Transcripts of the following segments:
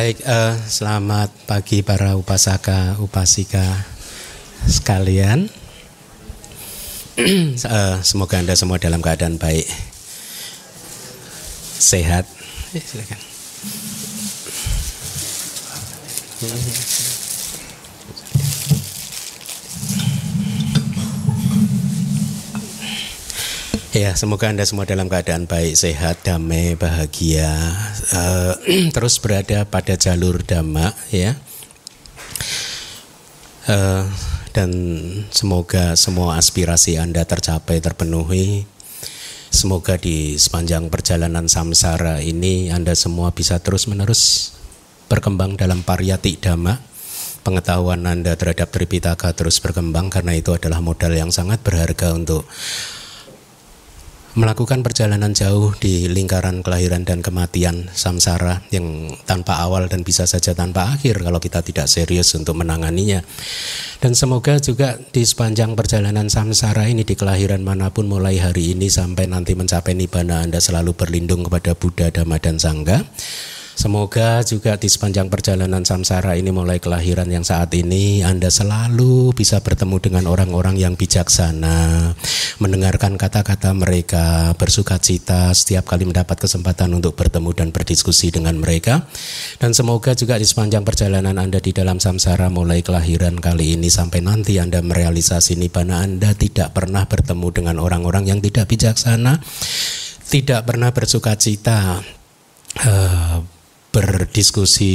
Baik, uh, selamat pagi para upasaka, upasika sekalian. uh, semoga Anda semua dalam keadaan baik, sehat. Eh, silakan. Ya, semoga Anda semua dalam keadaan baik, sehat, damai, bahagia, uh, terus berada pada jalur dhamma, ya. Uh, dan semoga semua aspirasi Anda tercapai, terpenuhi. Semoga di sepanjang perjalanan samsara ini Anda semua bisa terus-menerus berkembang dalam pariyati dhamma. Pengetahuan Anda terhadap Tripitaka terus berkembang karena itu adalah modal yang sangat berharga untuk melakukan perjalanan jauh di lingkaran kelahiran dan kematian samsara yang tanpa awal dan bisa saja tanpa akhir kalau kita tidak serius untuk menanganinya. Dan semoga juga di sepanjang perjalanan samsara ini di kelahiran mana pun mulai hari ini sampai nanti mencapai nibbana Anda selalu berlindung kepada Buddha, Dhamma dan Sangha. Semoga juga di sepanjang perjalanan samsara ini mulai kelahiran yang saat ini Anda selalu bisa bertemu dengan orang-orang yang bijaksana, mendengarkan kata-kata mereka, bersuka cita setiap kali mendapat kesempatan untuk bertemu dan berdiskusi dengan mereka. Dan semoga juga di sepanjang perjalanan Anda di dalam samsara mulai kelahiran kali ini sampai nanti Anda merealisasi nibbana Anda tidak pernah bertemu dengan orang-orang yang tidak bijaksana, tidak pernah bersuka cita. Uh, berdiskusi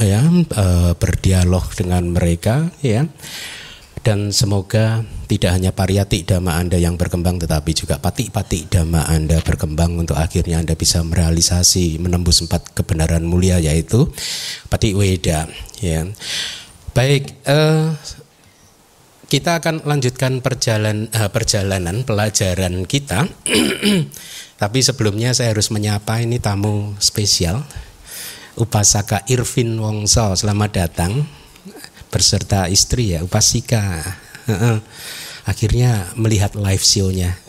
ya uh, berdialog dengan mereka ya. Dan semoga tidak hanya pariyati dhamma Anda yang berkembang tetapi juga pati-pati dhamma Anda berkembang untuk akhirnya Anda bisa merealisasi menembus empat kebenaran mulia yaitu pati weda ya. Baik uh, kita akan lanjutkan perjalanan uh, perjalanan pelajaran kita. Tapi sebelumnya saya harus menyapa ini tamu spesial Upasaka Irvin Wongso selamat datang. Berserta istri ya Upasika. Akhirnya melihat live show-nya.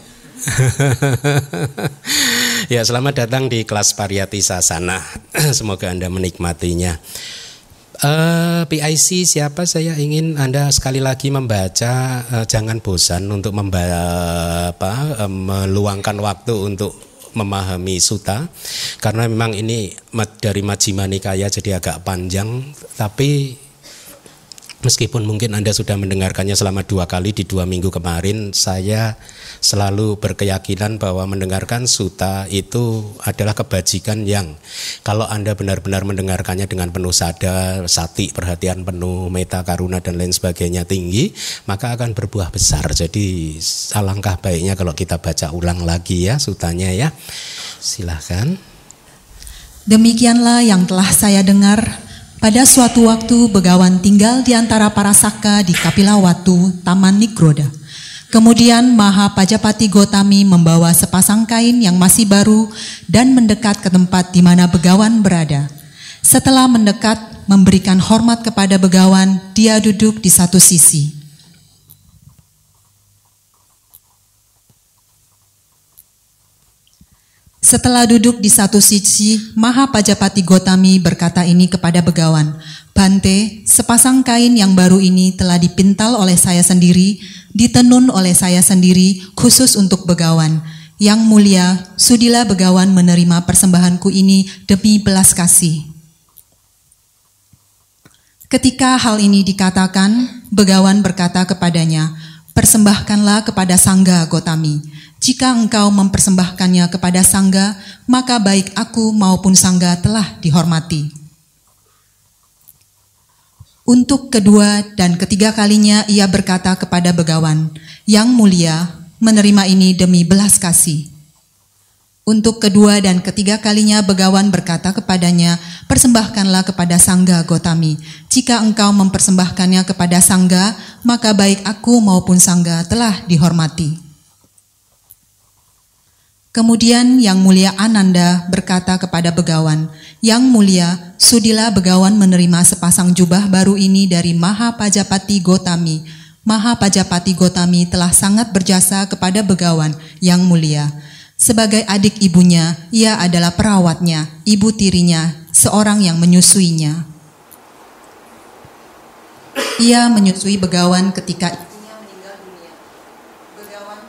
Ya selamat datang di kelas Pariyati Sasana. Semoga anda menikmatinya. Uh, eh, PIC siapa saya ingin Anda sekali lagi membaca uh, jangan bosan untuk membaca apa, uh, meluangkan waktu untuk memahami suta. Karena memang ini dari Majjhima Nikaya jadi agak panjang tapi Meskipun mungkin Anda sudah mendengarkannya selama dua kali di dua minggu kemarin, saya selalu berkeyakinan bahwa mendengarkan suta itu adalah kebajikan yang kalau Anda benar-benar mendengarkannya dengan penuh sadar, sati, perhatian penuh, meta, karuna dan lain sebagainya tinggi, maka akan berbuah besar. Jadi alangkah baiknya kalau kita baca ulang lagi ya sutanya ya. Silahkan. Demikianlah yang telah saya dengar pada suatu waktu Begawan tinggal di antara para saka di Kapilawatu, Taman Nigroda. Kemudian Maha Pajapati Gotami membawa sepasang kain yang masih baru dan mendekat ke tempat di mana Begawan berada. Setelah mendekat, memberikan hormat kepada Begawan, dia duduk di satu sisi. Setelah duduk di satu sisi, Maha Pajapati Gotami berkata ini kepada Begawan, Bante, sepasang kain yang baru ini telah dipintal oleh saya sendiri, ditenun oleh saya sendiri khusus untuk Begawan. Yang mulia, sudilah Begawan menerima persembahanku ini demi belas kasih. Ketika hal ini dikatakan, Begawan berkata kepadanya, persembahkanlah kepada Sangga Gotami. Jika engkau mempersembahkannya kepada sangga, maka baik aku maupun sangga telah dihormati. Untuk kedua dan ketiga kalinya ia berkata kepada begawan, Yang mulia, menerima ini demi belas kasih. Untuk kedua dan ketiga kalinya begawan berkata kepadanya, Persembahkanlah kepada Sangga Gotami. Jika engkau mempersembahkannya kepada Sangga, maka baik aku maupun Sangga telah dihormati. Kemudian Yang Mulia Ananda berkata kepada Begawan, Yang Mulia, sudilah Begawan menerima sepasang jubah baru ini dari Maha Pajapati Gotami. Maha Pajapati Gotami telah sangat berjasa kepada Begawan, Yang Mulia. Sebagai adik ibunya, ia adalah perawatnya, ibu tirinya, seorang yang menyusuinya. Ia menyusui begawan ketika ibunya meninggal dunia. Begawan,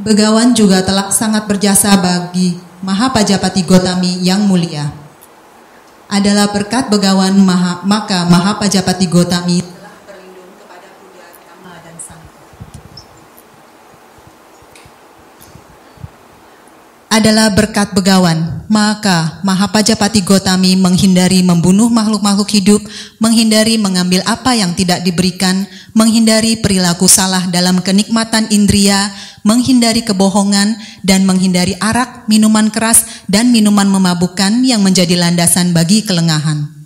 begawan juga telah sangat berjasa bagi Mahapajapati Gotami yang mulia. Adalah berkat begawan Maha, maka Mahapajapati Gotami adalah berkat begawan. Maka Mahapajapati Gotami menghindari membunuh makhluk-makhluk hidup, menghindari mengambil apa yang tidak diberikan, menghindari perilaku salah dalam kenikmatan indria, menghindari kebohongan, dan menghindari arak, minuman keras, dan minuman memabukkan yang menjadi landasan bagi kelengahan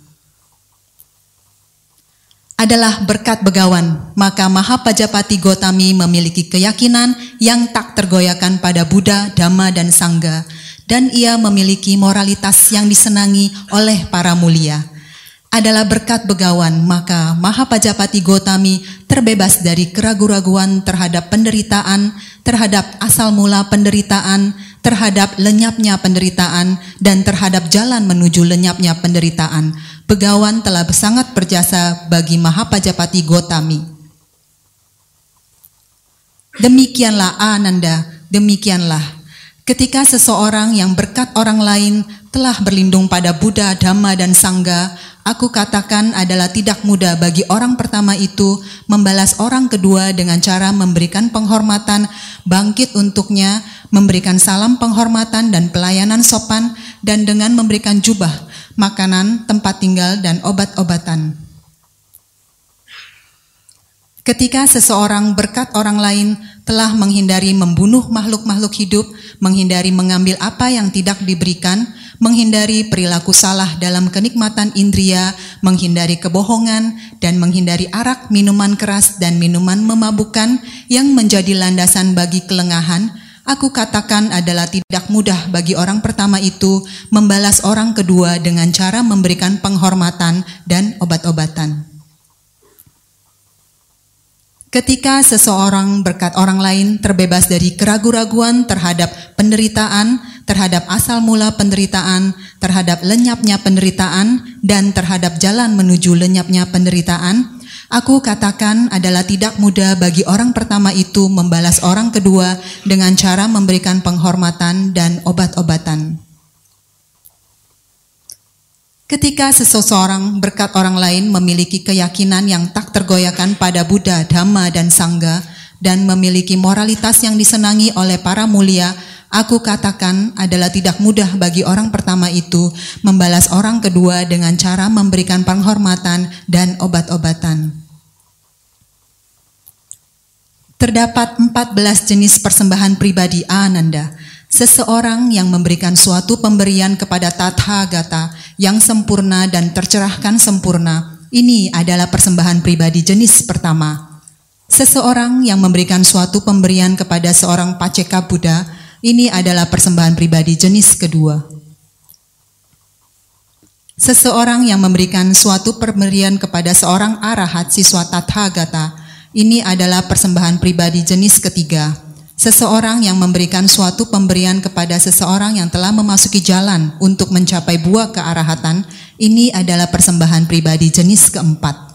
adalah berkat begawan, maka Mahapajapati Gotami memiliki keyakinan yang tak tergoyahkan pada Buddha, Dhamma, dan Sangga, dan ia memiliki moralitas yang disenangi oleh para mulia. Adalah berkat begawan, maka Mahapajapati Gotami terbebas dari keraguan-raguan terhadap penderitaan, terhadap asal mula penderitaan, terhadap lenyapnya penderitaan, dan terhadap jalan menuju lenyapnya penderitaan Begawan telah sangat berjasa bagi Mahapajapati Gotami. Demikianlah Ananda, demikianlah. Ketika seseorang yang berkat orang lain telah berlindung pada Buddha, Dhamma, dan Sangga, aku katakan adalah tidak mudah bagi orang pertama itu membalas orang kedua dengan cara memberikan penghormatan, bangkit untuknya, memberikan salam penghormatan dan pelayanan sopan, dan dengan memberikan jubah, makanan, tempat tinggal, dan obat-obatan. Ketika seseorang berkat orang lain telah menghindari membunuh makhluk-makhluk hidup, menghindari mengambil apa yang tidak diberikan, menghindari perilaku salah dalam kenikmatan indria, menghindari kebohongan, dan menghindari arak, minuman keras, dan minuman memabukkan yang menjadi landasan bagi kelengahan, Aku katakan adalah tidak mudah bagi orang pertama itu membalas orang kedua dengan cara memberikan penghormatan dan obat-obatan. Ketika seseorang berkat orang lain terbebas dari keraguan-raguan terhadap penderitaan, terhadap asal mula penderitaan, terhadap lenyapnya penderitaan, dan terhadap jalan menuju lenyapnya penderitaan, Aku katakan adalah tidak mudah bagi orang pertama itu membalas orang kedua dengan cara memberikan penghormatan dan obat-obatan. Ketika seseorang berkat orang lain memiliki keyakinan yang tak tergoyahkan pada Buddha, Dhamma, dan Sangga, dan memiliki moralitas yang disenangi oleh para mulia, aku katakan adalah tidak mudah bagi orang pertama itu membalas orang kedua dengan cara memberikan penghormatan dan obat-obatan. Terdapat 14 jenis persembahan pribadi Ananda. Seseorang yang memberikan suatu pemberian kepada Tathagata yang sempurna dan tercerahkan sempurna, ini adalah persembahan pribadi jenis pertama. Seseorang yang memberikan suatu pemberian kepada seorang Paceka Buddha, ini adalah persembahan pribadi jenis kedua. Seseorang yang memberikan suatu pemberian kepada seorang arahat siswa Tathagata, ini adalah persembahan pribadi jenis ketiga. Seseorang yang memberikan suatu pemberian kepada seseorang yang telah memasuki jalan untuk mencapai buah kearahatan, ini adalah persembahan pribadi jenis keempat.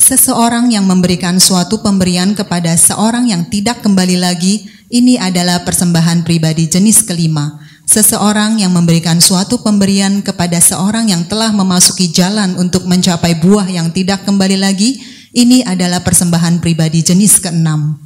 Seseorang yang memberikan suatu pemberian kepada seorang yang tidak kembali lagi, ini adalah persembahan pribadi jenis kelima. Seseorang yang memberikan suatu pemberian kepada seorang yang telah memasuki jalan untuk mencapai buah yang tidak kembali lagi, ini adalah persembahan pribadi jenis keenam.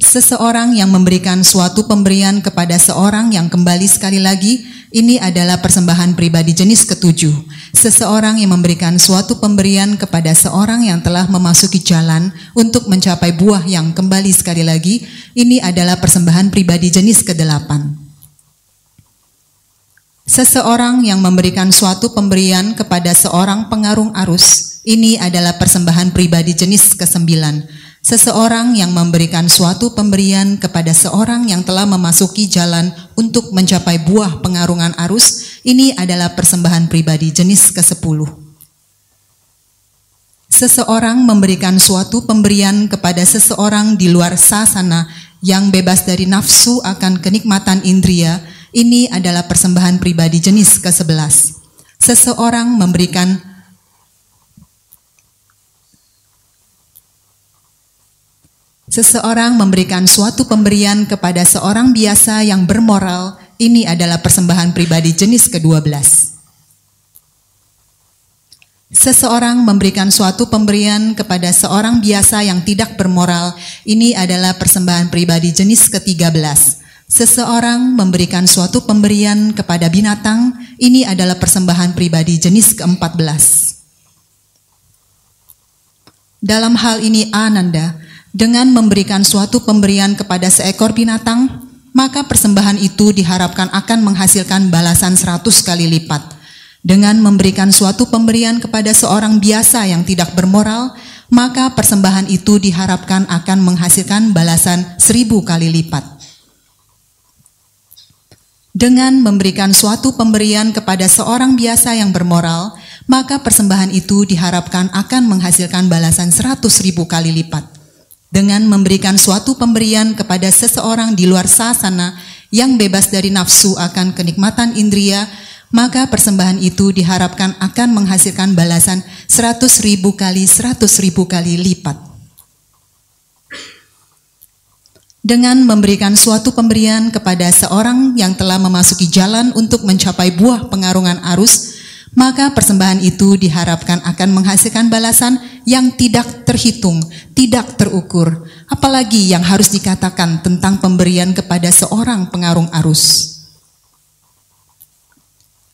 Seseorang yang memberikan suatu pemberian kepada seorang yang kembali sekali lagi, ini adalah persembahan pribadi jenis ketujuh. Seseorang yang memberikan suatu pemberian kepada seorang yang telah memasuki jalan untuk mencapai buah yang kembali sekali lagi, ini adalah persembahan pribadi jenis kedelapan. Seseorang yang memberikan suatu pemberian kepada seorang pengarung arus, ini adalah persembahan pribadi jenis kesembilan. Seseorang yang memberikan suatu pemberian kepada seorang yang telah memasuki jalan untuk mencapai buah pengarungan arus, ini adalah persembahan pribadi jenis ke-10. Seseorang memberikan suatu pemberian kepada seseorang di luar sasana, yang bebas dari nafsu akan kenikmatan indria, ini adalah persembahan pribadi jenis ke-11. Seseorang memberikan Seseorang memberikan suatu pemberian kepada seorang biasa yang bermoral, ini adalah persembahan pribadi jenis ke-12. Seseorang memberikan suatu pemberian kepada seorang biasa yang tidak bermoral, ini adalah persembahan pribadi jenis ke-13. Seseorang memberikan suatu pemberian kepada binatang, ini adalah persembahan pribadi jenis ke-14. Dalam hal ini Ananda, dengan memberikan suatu pemberian kepada seekor binatang, maka persembahan itu diharapkan akan menghasilkan balasan seratus kali lipat. Dengan memberikan suatu pemberian kepada seorang biasa yang tidak bermoral, maka persembahan itu diharapkan akan menghasilkan balasan seribu kali lipat. Dengan memberikan suatu pemberian kepada seorang biasa yang bermoral, maka persembahan itu diharapkan akan menghasilkan balasan seratus ribu kali lipat dengan memberikan suatu pemberian kepada seseorang di luar sasana yang bebas dari nafsu akan kenikmatan indria, maka persembahan itu diharapkan akan menghasilkan balasan seratus ribu kali seratus ribu kali lipat. Dengan memberikan suatu pemberian kepada seorang yang telah memasuki jalan untuk mencapai buah pengarungan arus, maka persembahan itu diharapkan akan menghasilkan balasan yang tidak terhitung, tidak terukur, apalagi yang harus dikatakan tentang pemberian kepada seorang pengarung arus.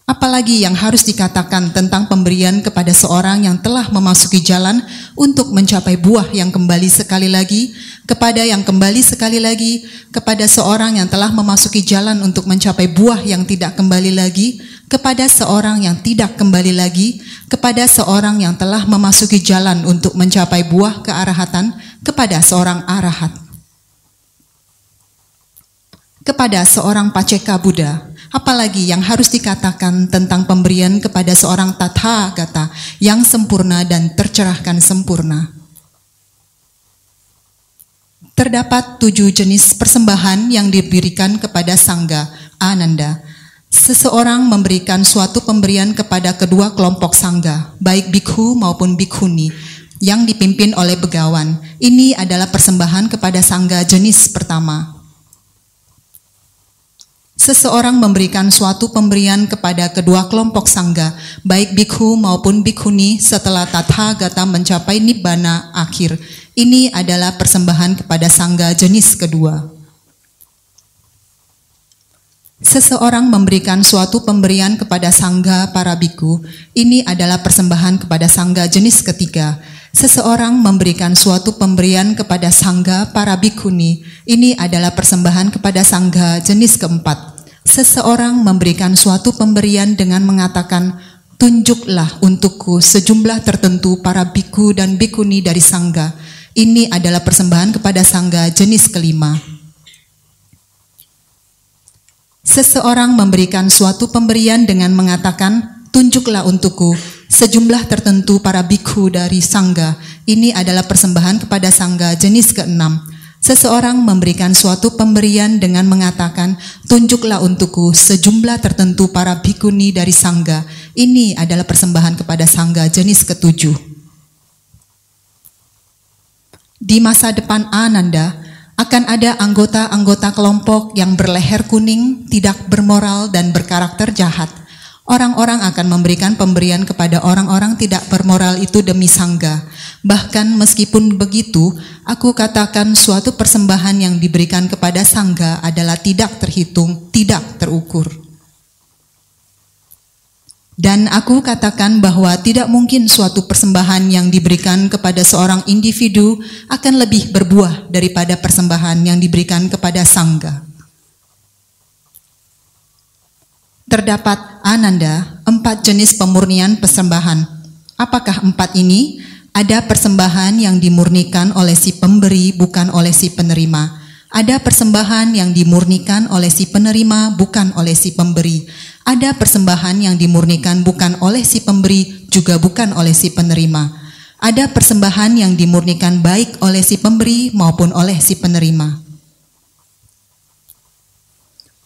Apalagi yang harus dikatakan tentang pemberian kepada seorang yang telah memasuki jalan untuk mencapai buah yang kembali sekali lagi, kepada yang kembali sekali lagi, kepada seorang yang telah memasuki jalan untuk mencapai buah yang tidak kembali lagi, kepada seorang yang tidak kembali lagi, kepada seorang yang telah memasuki jalan untuk mencapai buah kearahatan, kepada seorang arahat. Kepada seorang paceka Buddha, apalagi yang harus dikatakan tentang pemberian kepada seorang tatha kata yang sempurna dan tercerahkan sempurna. Terdapat tujuh jenis persembahan yang diberikan kepada Sangga, Ananda, Seseorang memberikan suatu pemberian kepada kedua kelompok sangga, baik bikhu maupun bikhuni, yang dipimpin oleh begawan. Ini adalah persembahan kepada sangga jenis pertama. Seseorang memberikan suatu pemberian kepada kedua kelompok sangga, baik bikhu maupun bikhuni setelah tathagata mencapai nibbana akhir. Ini adalah persembahan kepada sangga jenis kedua. Seseorang memberikan suatu pemberian kepada sangga para biku, ini adalah persembahan kepada sangga jenis ketiga. Seseorang memberikan suatu pemberian kepada sangga para bikuni, ini adalah persembahan kepada sangga jenis keempat. Seseorang memberikan suatu pemberian dengan mengatakan, Tunjuklah untukku sejumlah tertentu para biku dan bikuni dari sangga. Ini adalah persembahan kepada sangga jenis kelima. Seseorang memberikan suatu pemberian dengan mengatakan, tunjuklah untukku sejumlah tertentu para bikhu dari sangga. Ini adalah persembahan kepada sangga jenis keenam. Seseorang memberikan suatu pemberian dengan mengatakan, tunjuklah untukku sejumlah tertentu para bikuni dari sangga. Ini adalah persembahan kepada sangga jenis ketujuh. Di masa depan Ananda, akan ada anggota-anggota kelompok yang berleher kuning, tidak bermoral, dan berkarakter jahat. Orang-orang akan memberikan pemberian kepada orang-orang tidak bermoral itu demi sangga. Bahkan meskipun begitu, aku katakan suatu persembahan yang diberikan kepada sangga adalah tidak terhitung, tidak terukur. Dan aku katakan bahwa tidak mungkin suatu persembahan yang diberikan kepada seorang individu akan lebih berbuah daripada persembahan yang diberikan kepada sangga. Terdapat ananda empat jenis pemurnian persembahan. Apakah empat ini? Ada persembahan yang dimurnikan oleh si pemberi bukan oleh si penerima. Ada persembahan yang dimurnikan oleh si penerima bukan oleh si pemberi ada persembahan yang dimurnikan bukan oleh si pemberi, juga bukan oleh si penerima. Ada persembahan yang dimurnikan baik oleh si pemberi maupun oleh si penerima.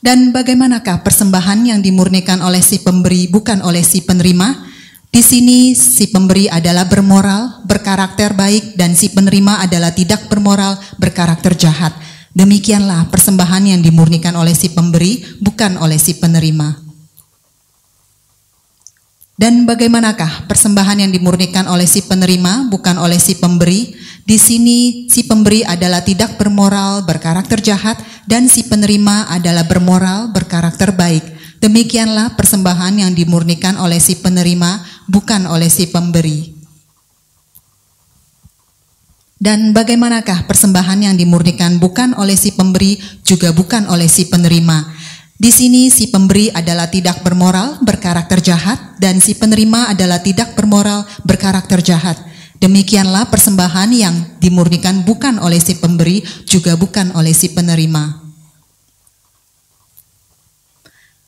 Dan bagaimanakah persembahan yang dimurnikan oleh si pemberi bukan oleh si penerima? Di sini si pemberi adalah bermoral, berkarakter baik, dan si penerima adalah tidak bermoral, berkarakter jahat. Demikianlah persembahan yang dimurnikan oleh si pemberi, bukan oleh si penerima. Dan bagaimanakah persembahan yang dimurnikan oleh si penerima, bukan oleh si pemberi? Di sini si pemberi adalah tidak bermoral, berkarakter jahat, dan si penerima adalah bermoral, berkarakter baik. Demikianlah persembahan yang dimurnikan oleh si penerima, bukan oleh si pemberi. Dan bagaimanakah persembahan yang dimurnikan bukan oleh si pemberi, juga bukan oleh si penerima. Di sini si pemberi adalah tidak bermoral, berkarakter jahat, dan si penerima adalah tidak bermoral, berkarakter jahat. Demikianlah persembahan yang dimurnikan bukan oleh si pemberi, juga bukan oleh si penerima.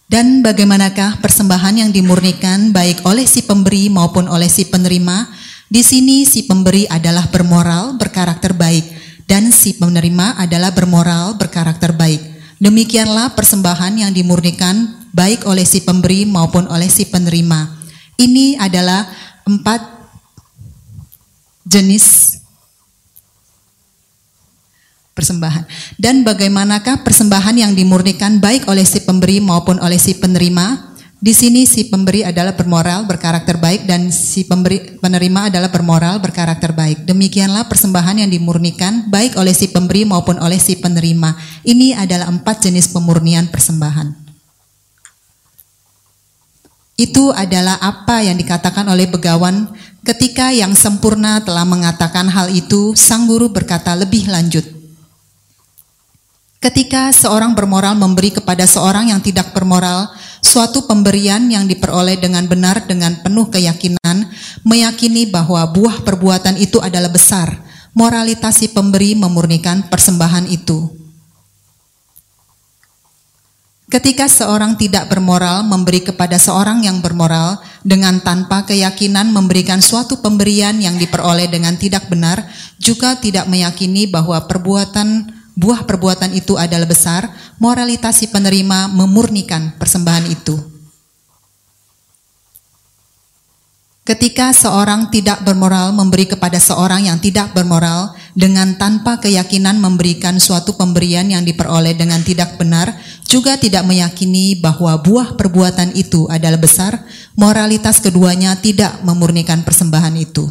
Dan bagaimanakah persembahan yang dimurnikan baik oleh si pemberi maupun oleh si penerima? Di sini si pemberi adalah bermoral, berkarakter baik, dan si penerima adalah bermoral, berkarakter baik. Demikianlah persembahan yang dimurnikan baik oleh si pemberi maupun oleh si penerima. Ini adalah empat jenis persembahan. Dan bagaimanakah persembahan yang dimurnikan baik oleh si pemberi maupun oleh si penerima? Di sini si pemberi adalah bermoral, berkarakter baik dan si pemberi penerima adalah bermoral, berkarakter baik. Demikianlah persembahan yang dimurnikan baik oleh si pemberi maupun oleh si penerima. Ini adalah empat jenis pemurnian persembahan. Itu adalah apa yang dikatakan oleh begawan Ketika yang sempurna telah mengatakan hal itu, sang guru berkata lebih lanjut. Ketika seorang bermoral memberi kepada seorang yang tidak bermoral, suatu pemberian yang diperoleh dengan benar dengan penuh keyakinan, meyakini bahwa buah perbuatan itu adalah besar. Moralitas si pemberi memurnikan persembahan itu. Ketika seorang tidak bermoral memberi kepada seorang yang bermoral dengan tanpa keyakinan memberikan suatu pemberian yang diperoleh dengan tidak benar, juga tidak meyakini bahwa perbuatan buah perbuatan itu adalah besar, moralitas si penerima memurnikan persembahan itu. Ketika seorang tidak bermoral memberi kepada seorang yang tidak bermoral dengan tanpa keyakinan memberikan suatu pemberian yang diperoleh dengan tidak benar, juga tidak meyakini bahwa buah perbuatan itu adalah besar, moralitas keduanya tidak memurnikan persembahan itu.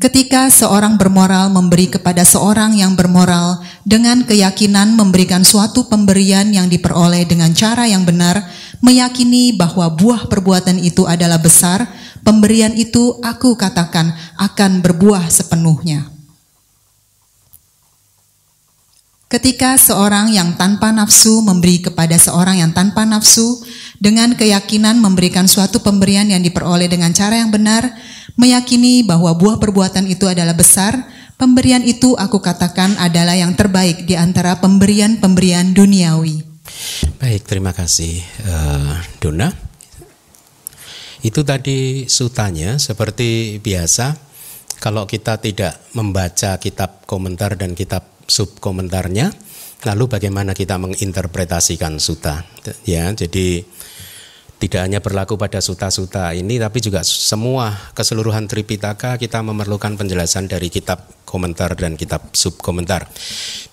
Ketika seorang bermoral memberi kepada seorang yang bermoral dengan keyakinan memberikan suatu pemberian yang diperoleh dengan cara yang benar, meyakini bahwa buah perbuatan itu adalah besar, pemberian itu aku katakan akan berbuah sepenuhnya. Ketika seorang yang tanpa nafsu memberi kepada seorang yang tanpa nafsu dengan keyakinan memberikan suatu pemberian yang diperoleh dengan cara yang benar, meyakini bahwa buah perbuatan itu adalah besar, pemberian itu aku katakan adalah yang terbaik di antara pemberian-pemberian duniawi. Baik, terima kasih uh, Dona. Itu tadi sutanya seperti biasa kalau kita tidak membaca kitab komentar dan kitab sub komentarnya lalu bagaimana kita menginterpretasikan suta ya jadi tidak hanya berlaku pada suta-suta ini tapi juga semua keseluruhan Tripitaka kita memerlukan penjelasan dari kitab komentar dan kitab sub komentar.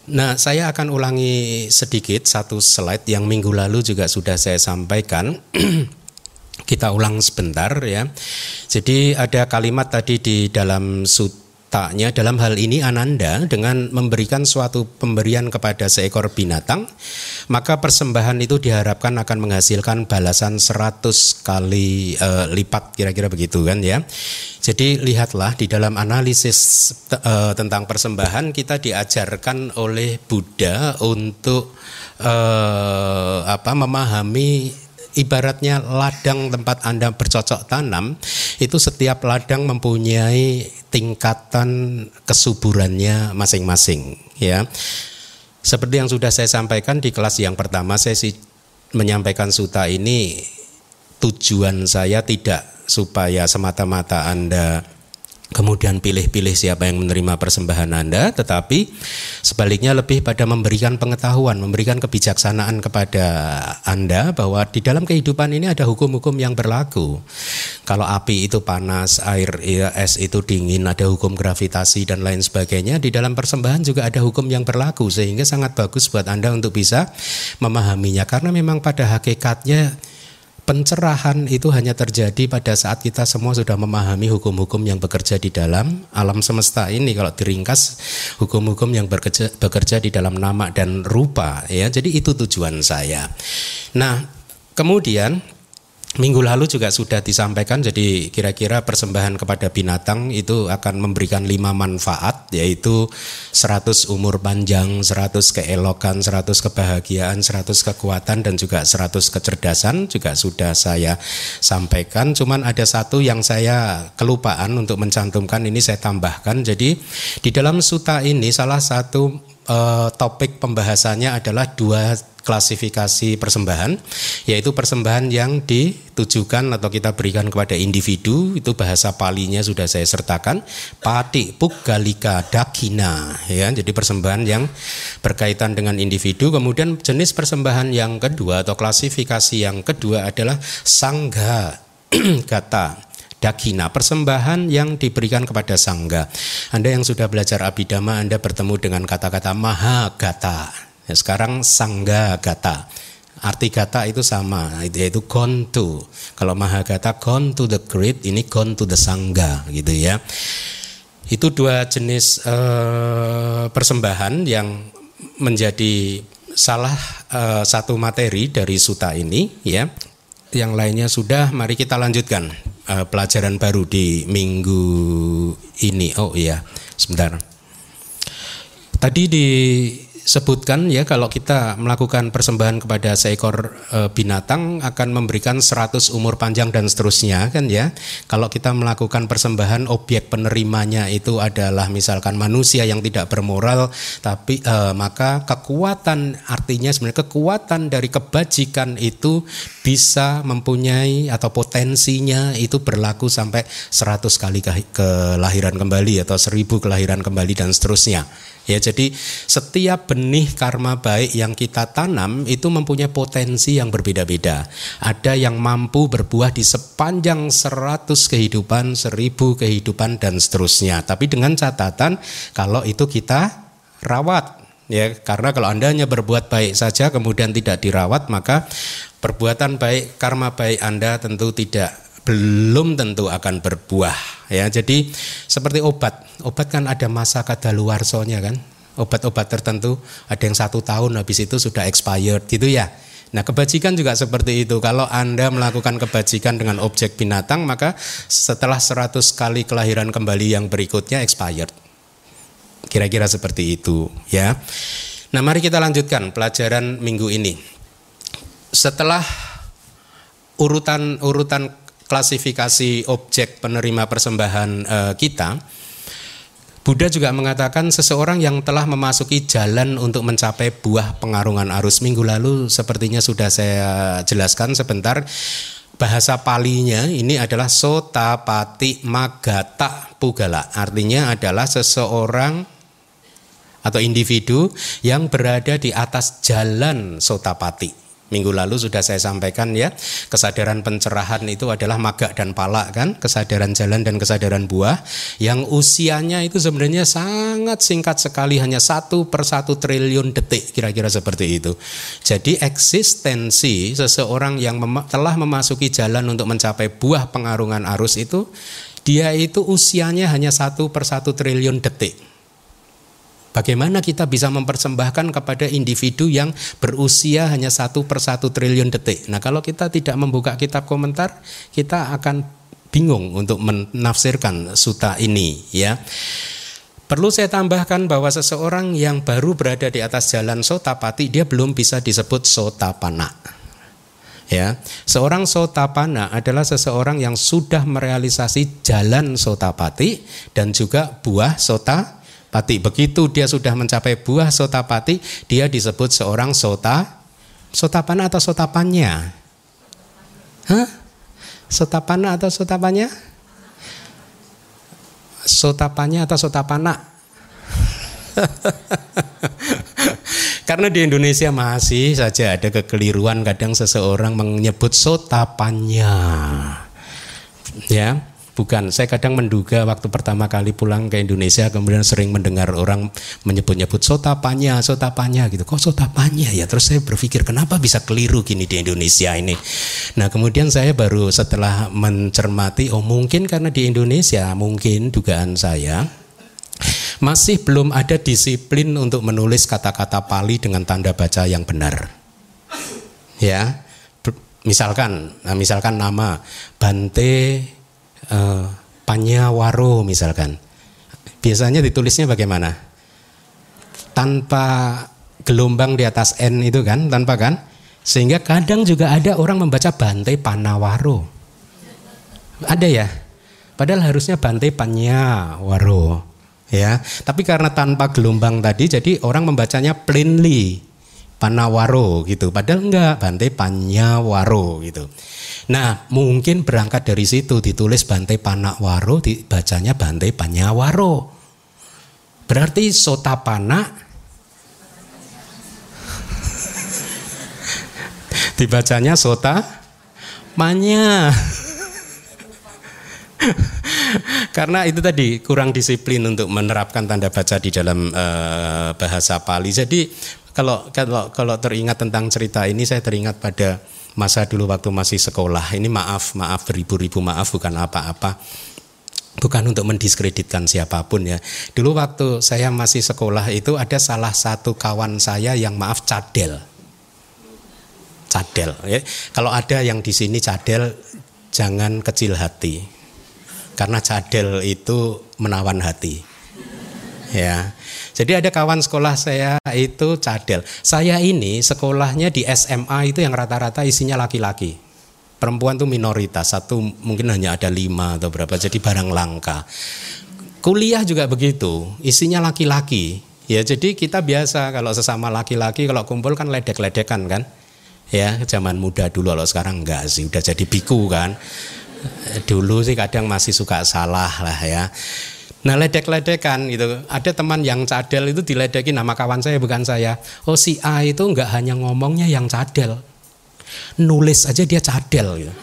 Nah, saya akan ulangi sedikit satu slide yang minggu lalu juga sudah saya sampaikan. kita ulang sebentar ya. Jadi ada kalimat tadi di dalam sut taknya dalam hal ini Ananda dengan memberikan suatu pemberian kepada seekor binatang maka persembahan itu diharapkan akan menghasilkan balasan 100 kali e, lipat kira-kira begitu kan ya. Jadi lihatlah di dalam analisis e, tentang persembahan kita diajarkan oleh Buddha untuk e, apa memahami ibaratnya ladang tempat Anda bercocok tanam, itu setiap ladang mempunyai tingkatan kesuburannya masing-masing, ya. Seperti yang sudah saya sampaikan di kelas yang pertama, saya sih menyampaikan suta ini tujuan saya tidak supaya semata-mata Anda kemudian pilih-pilih siapa yang menerima persembahan Anda, tetapi sebaliknya lebih pada memberikan pengetahuan, memberikan kebijaksanaan kepada Anda bahwa di dalam kehidupan ini ada hukum-hukum yang berlaku. Kalau api itu panas, air ya, es itu dingin, ada hukum gravitasi dan lain sebagainya, di dalam persembahan juga ada hukum yang berlaku sehingga sangat bagus buat Anda untuk bisa memahaminya karena memang pada hakikatnya pencerahan itu hanya terjadi pada saat kita semua sudah memahami hukum-hukum yang bekerja di dalam alam semesta ini. Kalau diringkas hukum-hukum yang bekerja bekerja di dalam nama dan rupa ya. Jadi itu tujuan saya. Nah kemudian Minggu lalu juga sudah disampaikan jadi kira-kira persembahan kepada binatang itu akan memberikan lima manfaat yaitu 100 umur panjang, 100 keelokan, 100 kebahagiaan, 100 kekuatan dan juga 100 kecerdasan juga sudah saya sampaikan. Cuman ada satu yang saya kelupaan untuk mencantumkan ini saya tambahkan. Jadi di dalam suta ini salah satu uh, topik pembahasannya adalah dua klasifikasi persembahan yaitu persembahan yang ditujukan atau kita berikan kepada individu. Itu bahasa palinya sudah saya sertakan. Pati pugalika dakina ya. Jadi persembahan yang berkaitan dengan individu. Kemudian jenis persembahan yang kedua atau klasifikasi yang kedua adalah sangga kata dakina, persembahan yang diberikan kepada sangga. Anda yang sudah belajar abidama, Anda bertemu dengan kata-kata mahagata. Ya, sekarang sangga gata. Arti gata itu sama, yaitu gone to. Kalau mahagata gone to the great, ini gone to the sangga gitu ya. Itu dua jenis uh, persembahan yang menjadi salah uh, satu materi dari suta ini ya. Yang lainnya sudah, mari kita lanjutkan uh, pelajaran baru di minggu ini. Oh iya, sebentar. Tadi di sebutkan ya kalau kita melakukan persembahan kepada seekor e, binatang akan memberikan 100 umur panjang dan seterusnya kan ya. Kalau kita melakukan persembahan objek penerimanya itu adalah misalkan manusia yang tidak bermoral tapi e, maka kekuatan artinya sebenarnya kekuatan dari kebajikan itu bisa mempunyai atau potensinya itu berlaku sampai 100 kali kelahiran kembali atau 1000 kelahiran kembali dan seterusnya. Ya, jadi setiap benih karma baik yang kita tanam itu mempunyai potensi yang berbeda-beda. Ada yang mampu berbuah di sepanjang seratus kehidupan, seribu kehidupan dan seterusnya. Tapi dengan catatan kalau itu kita rawat ya karena kalau anda hanya berbuat baik saja kemudian tidak dirawat maka perbuatan baik karma baik anda tentu tidak belum tentu akan berbuah ya. Jadi seperti obat. Obat kan ada masa kadaluarsonya kan? Obat-obat tertentu ada yang satu tahun habis itu sudah expired gitu ya. Nah kebajikan juga seperti itu. Kalau Anda melakukan kebajikan dengan objek binatang Maka setelah 100 kali kelahiran kembali yang berikutnya expired. Kira-kira seperti itu ya. Nah mari kita lanjutkan pelajaran minggu ini. Setelah urutan-urutan klasifikasi objek penerima persembahan uh, kita, Buddha juga mengatakan seseorang yang telah memasuki jalan untuk mencapai buah pengarungan arus minggu lalu sepertinya sudah saya jelaskan sebentar bahasa palinya ini adalah sotapati magata pugala. Artinya adalah seseorang atau individu yang berada di atas jalan sotapati Minggu lalu sudah saya sampaikan ya, kesadaran pencerahan itu adalah maga dan palak kan, kesadaran jalan dan kesadaran buah yang usianya itu sebenarnya sangat singkat sekali hanya satu per satu triliun detik kira-kira seperti itu. Jadi eksistensi seseorang yang mem telah memasuki jalan untuk mencapai buah pengarungan arus itu dia itu usianya hanya satu per satu triliun detik. Bagaimana kita bisa mempersembahkan kepada individu yang berusia hanya satu per satu triliun detik. Nah kalau kita tidak membuka kitab komentar, kita akan bingung untuk menafsirkan suta ini ya. Perlu saya tambahkan bahwa seseorang yang baru berada di atas jalan sotapati dia belum bisa disebut sotapana. Ya, seorang sotapana adalah seseorang yang sudah merealisasi jalan sotapati dan juga buah sota pati. Begitu dia sudah mencapai buah sotapati, dia disebut seorang sota sotapana atau sotapannya. Hah? Sotapana atau sotapannya? sotapanya atau sotapana? Karena di Indonesia masih saja ada kekeliruan kadang seseorang menyebut sotapannya. Ya, bukan. Saya kadang menduga waktu pertama kali pulang ke Indonesia kemudian sering mendengar orang menyebut-nyebut sotapanya, sotapanya gitu. Kok sotapanya ya? Terus saya berpikir kenapa bisa keliru gini di Indonesia ini. Nah, kemudian saya baru setelah mencermati oh mungkin karena di Indonesia mungkin dugaan saya masih belum ada disiplin untuk menulis kata-kata Pali dengan tanda baca yang benar. Ya, misalkan, nah misalkan nama Bante uh, Panyawaro misalkan, biasanya ditulisnya bagaimana? Tanpa gelombang di atas n itu kan, tanpa kan? Sehingga kadang juga ada orang membaca Bante Panawaro. Ada ya? Padahal harusnya Bante Panyawaro ya. Tapi karena tanpa gelombang tadi jadi orang membacanya plainly Panawaro gitu. Padahal enggak, Bante Panyawaro gitu. Nah, mungkin berangkat dari situ ditulis Bante Panawaro, dibacanya Bante Panyawaro. Berarti Sotapana dibacanya Sota Manya. Karena itu tadi kurang disiplin untuk menerapkan tanda baca di dalam uh, bahasa Pali. Jadi kalau kalau kalau teringat tentang cerita ini saya teringat pada masa dulu waktu masih sekolah. Ini maaf maaf beribu-ribu maaf bukan apa-apa. Bukan untuk mendiskreditkan siapa pun ya. Dulu waktu saya masih sekolah itu ada salah satu kawan saya yang maaf cadel. Cadel ya. Kalau ada yang di sini cadel jangan kecil hati karena cadel itu menawan hati. Ya. Jadi ada kawan sekolah saya itu cadel. Saya ini sekolahnya di SMA itu yang rata-rata isinya laki-laki. Perempuan tuh minoritas, satu mungkin hanya ada lima atau berapa, jadi barang langka. Kuliah juga begitu, isinya laki-laki. Ya jadi kita biasa kalau sesama laki-laki kalau kumpul kan ledek-ledekan kan. Ya zaman muda dulu kalau sekarang enggak sih, udah jadi biku kan dulu sih kadang masih suka salah lah ya. Nah ledek-ledekan gitu. Ada teman yang cadel itu diledekin nama kawan saya bukan saya. Oh si A itu nggak hanya ngomongnya yang cadel, nulis aja dia cadel gitu.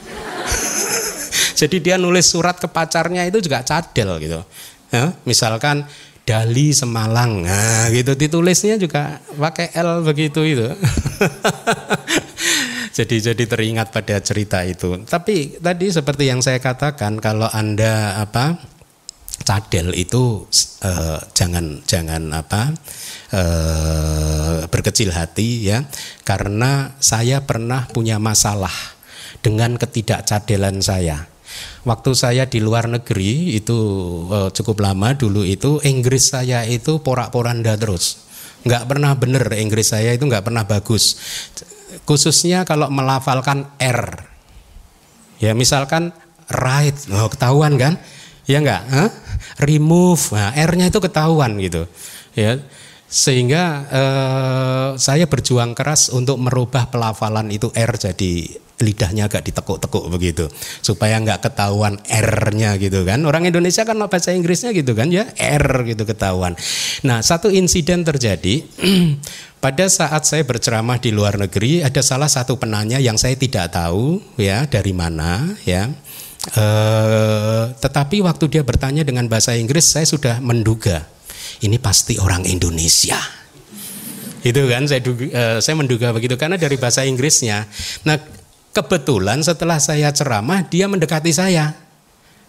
Jadi dia nulis surat ke pacarnya itu juga cadel gitu. Ya, misalkan Dali Semalang, nah gitu ditulisnya juga pakai L begitu itu. jadi jadi teringat pada cerita itu. Tapi tadi seperti yang saya katakan kalau Anda apa cadel itu eh, jangan jangan apa eh, berkecil hati ya karena saya pernah punya masalah dengan ketidakcadelan saya. Waktu saya di luar negeri itu eh, cukup lama dulu itu Inggris saya itu porak-poranda terus nggak pernah bener Inggris saya itu nggak pernah bagus khususnya kalau melafalkan R. Ya misalkan right, oh, ketahuan kan? Ya enggak? Huh? Remove, nah, R-nya itu ketahuan gitu. Ya, sehingga eh, saya berjuang keras untuk merubah pelafalan itu R jadi lidahnya agak ditekuk-tekuk begitu supaya nggak ketahuan R-nya gitu kan. Orang Indonesia kan bahasa Inggrisnya gitu kan ya R gitu ketahuan. Nah satu insiden terjadi pada saat saya berceramah di luar negeri ada salah satu penanya yang saya tidak tahu ya dari mana ya eh, tetapi waktu dia bertanya dengan bahasa Inggris saya sudah menduga ini pasti orang Indonesia itu kan saya uh, saya menduga begitu karena dari bahasa Inggrisnya. Nah kebetulan setelah saya ceramah dia mendekati saya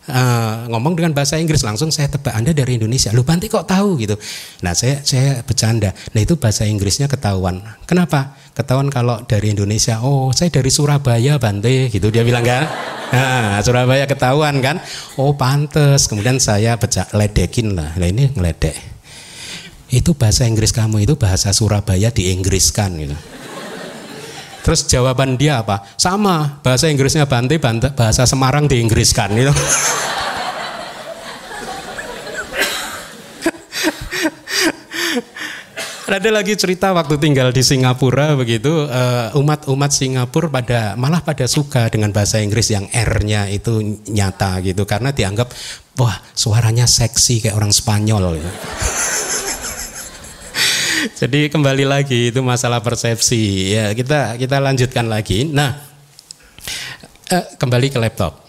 uh, ngomong dengan bahasa Inggris langsung saya tebak Anda dari Indonesia. Lu Banti kok tahu gitu. Nah, saya saya bercanda. Nah, itu bahasa Inggrisnya ketahuan. Kenapa? Ketahuan kalau dari Indonesia. Oh, saya dari Surabaya, Bante gitu dia bilang kan. Nah, Surabaya ketahuan kan. Oh, pantes. Kemudian saya baca ledekin lah. Nah, ini ngeledek. Itu bahasa Inggris kamu itu bahasa Surabaya di Inggriskan gitu. Terus jawaban dia apa? Sama, bahasa Inggrisnya Bante, bahasa Semarang di Inggris kan gitu. Ada lagi cerita waktu tinggal di Singapura begitu uh, umat-umat Singapura pada malah pada suka dengan bahasa Inggris yang R-nya itu nyata gitu karena dianggap wah suaranya seksi kayak orang Spanyol. Ya. Jadi kembali lagi itu masalah persepsi ya kita kita lanjutkan lagi. Nah uh, kembali ke laptop.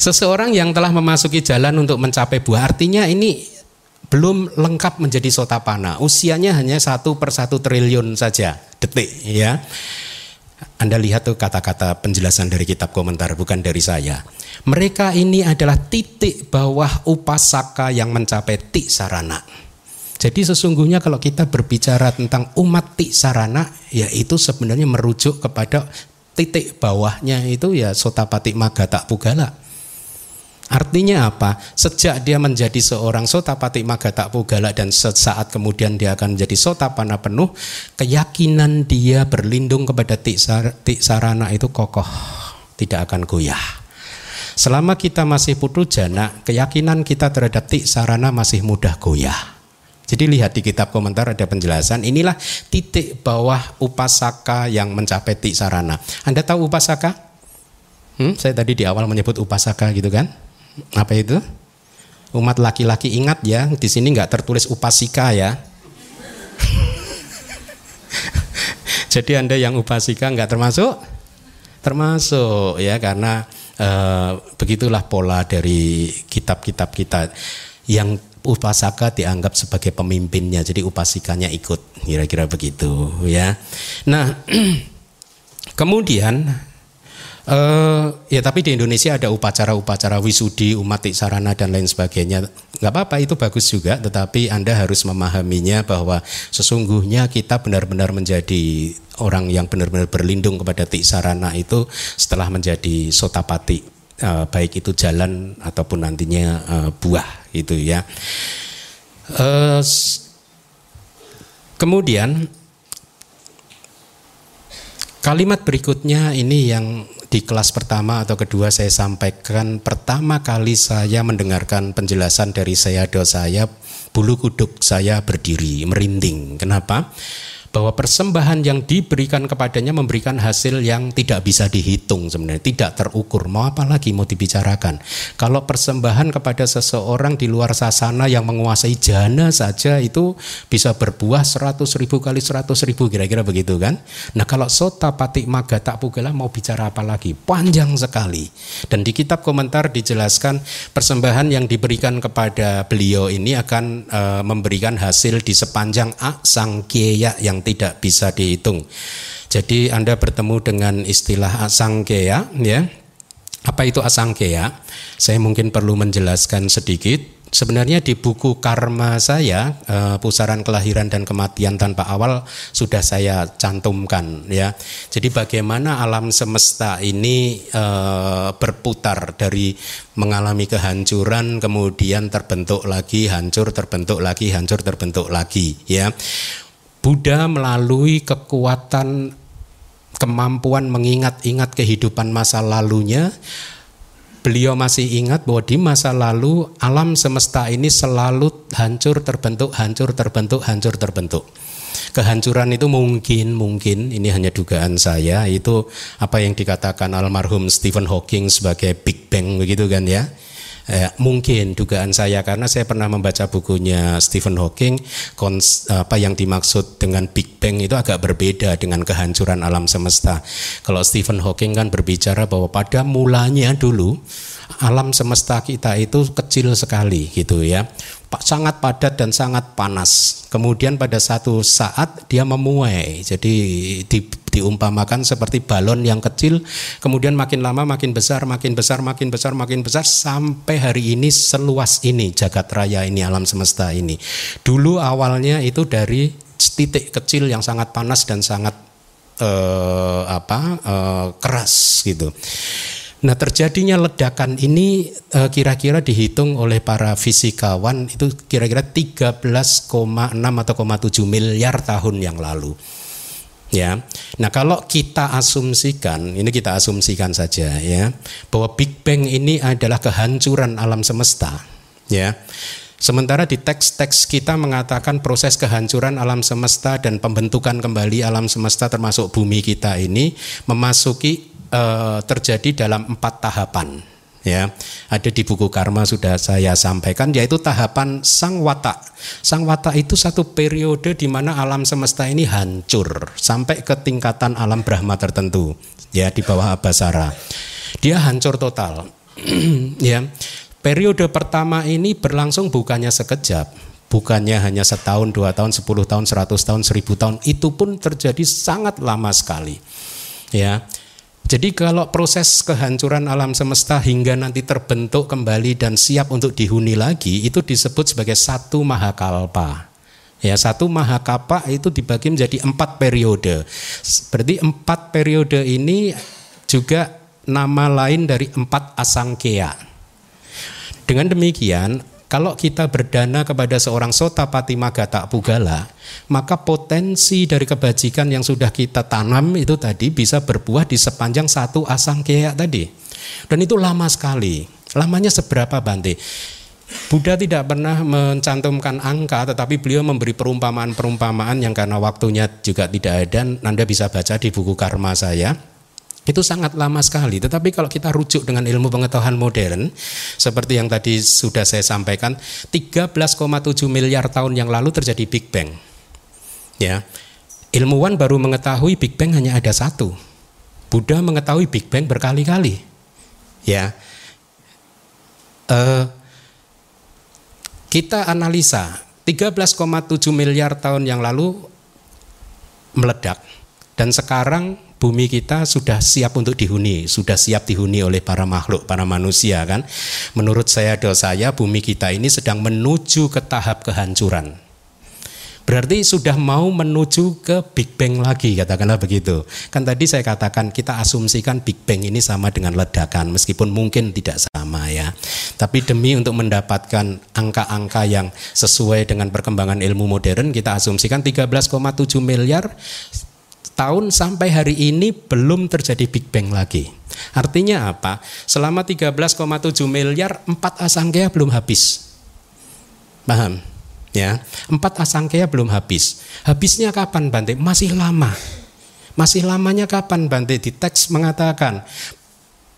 Seseorang yang telah memasuki jalan untuk mencapai buah artinya ini belum lengkap menjadi sotapana. Usianya hanya satu per satu triliun saja detik ya. Anda lihat tuh kata-kata penjelasan dari kitab komentar bukan dari saya. Mereka ini adalah titik bawah upasaka yang mencapai tik sarana. Jadi sesungguhnya kalau kita berbicara tentang umat tik sarana, ya itu sebenarnya merujuk kepada titik bawahnya itu ya sotapati magata pugala Artinya apa? Sejak dia menjadi seorang sotapati magata pugala dan sesaat kemudian dia akan menjadi sotapana penuh, keyakinan dia berlindung kepada tiksar, tiksarana itu kokoh, tidak akan goyah. Selama kita masih putu jana, keyakinan kita terhadap tiksarana masih mudah goyah. Jadi lihat di kitab komentar ada penjelasan, inilah titik bawah upasaka yang mencapai tiksarana. Anda tahu upasaka? Hmm, saya tadi di awal menyebut upasaka gitu kan? apa itu? Umat laki-laki ingat ya, di sini nggak tertulis upasika ya. Jadi anda yang upasika nggak termasuk? Termasuk ya karena e, begitulah pola dari kitab-kitab kita yang upasaka dianggap sebagai pemimpinnya, jadi upasikanya ikut, kira-kira begitu ya. Nah, kemudian Uh, ya tapi di Indonesia ada upacara-upacara wisudi, umat sarana dan lain sebagainya. Nggak apa-apa itu bagus juga, tetapi Anda harus memahaminya bahwa sesungguhnya kita benar-benar menjadi orang yang benar-benar berlindung kepada tik sarana itu setelah menjadi sotapati, uh, baik itu jalan ataupun nantinya uh, buah itu ya. Uh, kemudian Kalimat berikutnya ini yang di kelas pertama atau kedua saya sampaikan pertama kali saya mendengarkan penjelasan dari saya dosa saya bulu kuduk saya berdiri merinding. Kenapa? Bahwa persembahan yang diberikan kepadanya memberikan hasil yang tidak bisa dihitung sebenarnya, tidak terukur. Mau apa lagi mau dibicarakan? Kalau persembahan kepada seseorang di luar sasana yang menguasai jana saja itu bisa berbuah 100 ribu kali 100 ribu kira-kira begitu kan? Nah kalau sota patik maga tak pugala mau bicara apa lagi? Panjang sekali. Dan di kitab komentar dijelaskan persembahan yang diberikan kepada beliau ini akan e, memberikan hasil di sepanjang A Sangkeya yang tidak bisa dihitung. Jadi Anda bertemu dengan istilah asangkeya ya. Apa itu asangkeya? Saya mungkin perlu menjelaskan sedikit. Sebenarnya di buku karma saya, eh, pusaran kelahiran dan kematian tanpa awal sudah saya cantumkan ya. Jadi bagaimana alam semesta ini eh, berputar dari mengalami kehancuran kemudian terbentuk lagi, hancur, terbentuk lagi, hancur, terbentuk lagi ya. Buddha melalui kekuatan kemampuan mengingat-ingat kehidupan masa lalunya. Beliau masih ingat bahwa di masa lalu alam semesta ini selalu hancur terbentuk hancur terbentuk hancur terbentuk. Kehancuran itu mungkin mungkin ini hanya dugaan saya itu apa yang dikatakan almarhum Stephen Hawking sebagai Big Bang begitu kan ya Eh, mungkin dugaan saya karena saya pernah membaca bukunya Stephen Hawking kons, apa yang dimaksud dengan Big Bang itu agak berbeda dengan kehancuran alam semesta. Kalau Stephen Hawking kan berbicara bahwa pada mulanya dulu alam semesta kita itu kecil sekali gitu ya sangat padat dan sangat panas. Kemudian pada satu saat dia memuai. Jadi di, diumpamakan seperti balon yang kecil, kemudian makin lama makin besar, makin besar, makin besar, makin besar sampai hari ini seluas ini jagat raya ini alam semesta ini. Dulu awalnya itu dari titik kecil yang sangat panas dan sangat eh, apa eh, keras gitu. Nah terjadinya ledakan ini eh, kira-kira dihitung oleh para fisikawan itu kira-kira 13,6 atau 7 miliar tahun yang lalu. Ya, nah kalau kita asumsikan, ini kita asumsikan saja ya, bahwa Big Bang ini adalah kehancuran alam semesta, ya. Sementara di teks-teks kita mengatakan proses kehancuran alam semesta dan pembentukan kembali alam semesta termasuk bumi kita ini memasuki uh, terjadi dalam empat tahapan ya ada di buku karma sudah saya sampaikan yaitu tahapan sang watak. Sang watak itu satu periode di mana alam semesta ini hancur sampai ke tingkatan alam brahma tertentu ya di bawah abasara. Dia hancur total. Ya Periode pertama ini berlangsung bukannya sekejap, bukannya hanya setahun, dua tahun, sepuluh tahun, seratus tahun, seribu tahun, itu pun terjadi sangat lama sekali. Ya, jadi kalau proses kehancuran alam semesta hingga nanti terbentuk kembali dan siap untuk dihuni lagi, itu disebut sebagai satu mahakalpa. Ya, satu mahakapa itu dibagi menjadi empat periode. Berarti empat periode ini juga nama lain dari empat asangkea. Dengan demikian, kalau kita berdana kepada seorang sotapati magata pugala, maka potensi dari kebajikan yang sudah kita tanam itu tadi bisa berbuah di sepanjang satu asang keak tadi. Dan itu lama sekali. Lamanya seberapa Bante? Buddha tidak pernah mencantumkan angka, tetapi beliau memberi perumpamaan-perumpamaan yang karena waktunya juga tidak ada. Anda bisa baca di buku karma saya itu sangat lama sekali. Tetapi kalau kita rujuk dengan ilmu pengetahuan modern, seperti yang tadi sudah saya sampaikan, 13,7 miliar tahun yang lalu terjadi Big Bang. Ya, ilmuwan baru mengetahui Big Bang hanya ada satu. Buddha mengetahui Big Bang berkali-kali. Ya, uh, kita analisa 13,7 miliar tahun yang lalu meledak dan sekarang bumi kita sudah siap untuk dihuni, sudah siap dihuni oleh para makhluk, para manusia kan. Menurut saya dosa saya bumi kita ini sedang menuju ke tahap kehancuran. Berarti sudah mau menuju ke Big Bang lagi katakanlah begitu. Kan tadi saya katakan kita asumsikan Big Bang ini sama dengan ledakan meskipun mungkin tidak sama ya. Tapi demi untuk mendapatkan angka-angka yang sesuai dengan perkembangan ilmu modern kita asumsikan 13,7 miliar tahun sampai hari ini belum terjadi Big Bang lagi. Artinya apa? Selama 13,7 miliar empat asangkaya belum habis. Paham? Ya, empat asangkaya belum habis. Habisnya kapan Bante? Masih lama. Masih lamanya kapan Bante? Di teks mengatakan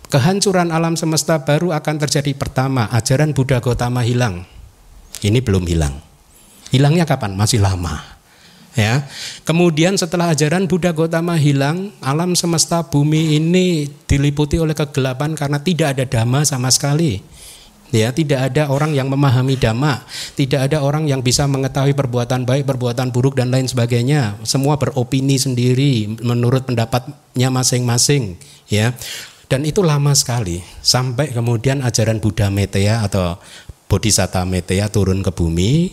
kehancuran alam semesta baru akan terjadi pertama ajaran Buddha Gotama hilang. Ini belum hilang. Hilangnya kapan? Masih lama ya. Kemudian setelah ajaran Buddha Gotama hilang, alam semesta bumi ini diliputi oleh kegelapan karena tidak ada dhamma sama sekali. Ya, tidak ada orang yang memahami dhamma, tidak ada orang yang bisa mengetahui perbuatan baik, perbuatan buruk dan lain sebagainya. Semua beropini sendiri menurut pendapatnya masing-masing, ya. Dan itu lama sekali sampai kemudian ajaran Buddha Meteya atau Bodhisatta Meteya turun ke bumi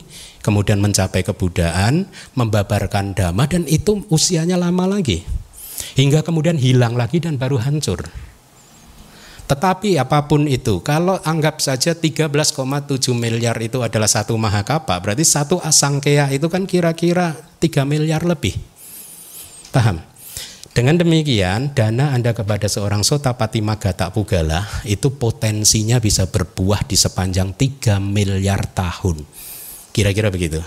kemudian mencapai kebudaan, membabarkan dhamma dan itu usianya lama lagi. Hingga kemudian hilang lagi dan baru hancur. Tetapi apa pun itu, kalau anggap saja 13,7 miliar itu adalah satu mahakapa, berarti satu asangkea itu kan kira-kira 3 miliar lebih. Paham? Dengan demikian, dana Anda kepada seorang sotapati magata pugala itu potensinya bisa berbuah di sepanjang 3 miliar tahun. Kira-kira begitu.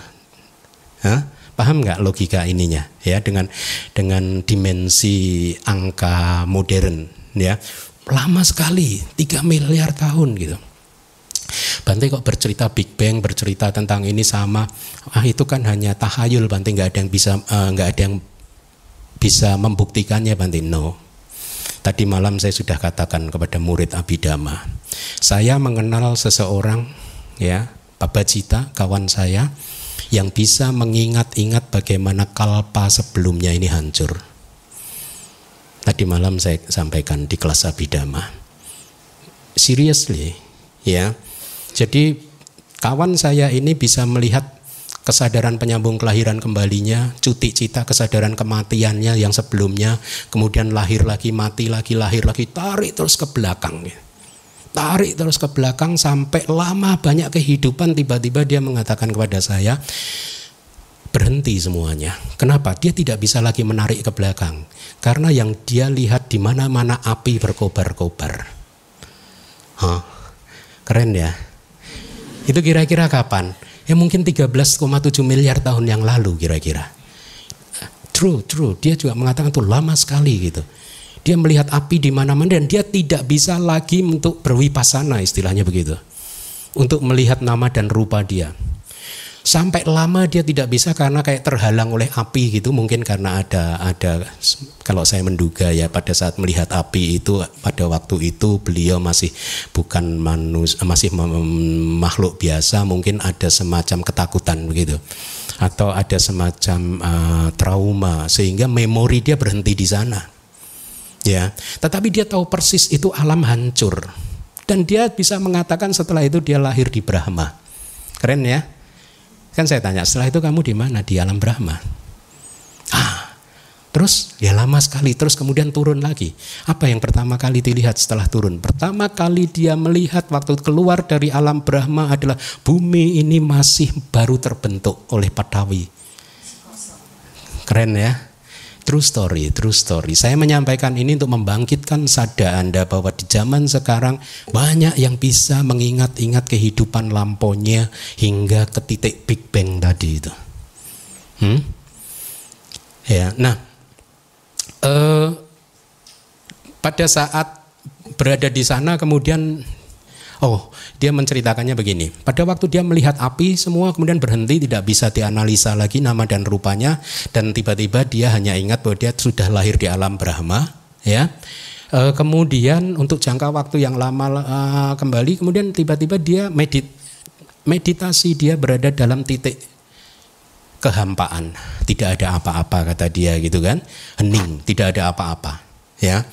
Hah? Paham nggak logika ininya ya dengan dengan dimensi angka modern ya lama sekali 3 miliar tahun gitu. Bante kok bercerita Big Bang, bercerita tentang ini sama, ah itu kan hanya tahayul Bante nggak ada yang bisa uh, nggak ada yang bisa membuktikannya Bante. No. Tadi malam saya sudah katakan kepada murid Abhidhamma, saya mengenal seseorang ya Cita, kawan saya, yang bisa mengingat-ingat bagaimana kalpa sebelumnya ini hancur. Tadi malam saya sampaikan di kelas Abidama. Seriously, ya. Jadi kawan saya ini bisa melihat kesadaran penyambung kelahiran kembalinya, cuti cita kesadaran kematiannya yang sebelumnya, kemudian lahir lagi, mati lagi, lahir lagi, tarik terus ke belakang tarik terus ke belakang sampai lama banyak kehidupan tiba-tiba dia mengatakan kepada saya berhenti semuanya. Kenapa? Dia tidak bisa lagi menarik ke belakang karena yang dia lihat di mana-mana api berkobar-kobar. Hah, keren ya. Itu kira-kira kapan? Ya mungkin 13,7 miliar tahun yang lalu kira-kira. True, true. Dia juga mengatakan itu lama sekali gitu. Dia melihat api di mana-mana dan dia tidak bisa lagi untuk berwipasana istilahnya begitu. Untuk melihat nama dan rupa dia. Sampai lama dia tidak bisa karena kayak terhalang oleh api gitu. Mungkin karena ada ada kalau saya menduga ya pada saat melihat api itu pada waktu itu beliau masih bukan manus masih makhluk biasa. Mungkin ada semacam ketakutan begitu. Atau ada semacam uh, trauma. Sehingga memori dia berhenti di sana ya tetapi dia tahu persis itu alam hancur dan dia bisa mengatakan setelah itu dia lahir di Brahma keren ya Kan saya tanya, setelah itu kamu di mana? Di alam Brahma. Ah, terus ya lama sekali, terus kemudian turun lagi. Apa yang pertama kali dilihat setelah turun? Pertama kali dia melihat waktu keluar dari alam Brahma adalah bumi ini masih baru terbentuk oleh Patawi. Keren ya? True story, true story. Saya menyampaikan ini untuk membangkitkan sada Anda bahwa di zaman sekarang banyak yang bisa mengingat-ingat kehidupan lamponya hingga ke titik Big Bang tadi itu. Hmm? Ya, nah, eh, pada saat berada di sana kemudian Oh, dia menceritakannya begini. Pada waktu dia melihat api, semua kemudian berhenti, tidak bisa dianalisa lagi nama dan rupanya, dan tiba-tiba dia hanya ingat bahwa dia sudah lahir di alam Brahma, ya. E, kemudian untuk jangka waktu yang lama e, kembali, kemudian tiba-tiba dia medit, meditasi, dia berada dalam titik kehampaan, tidak ada apa-apa kata dia gitu kan, hening, tidak ada apa-apa, ya.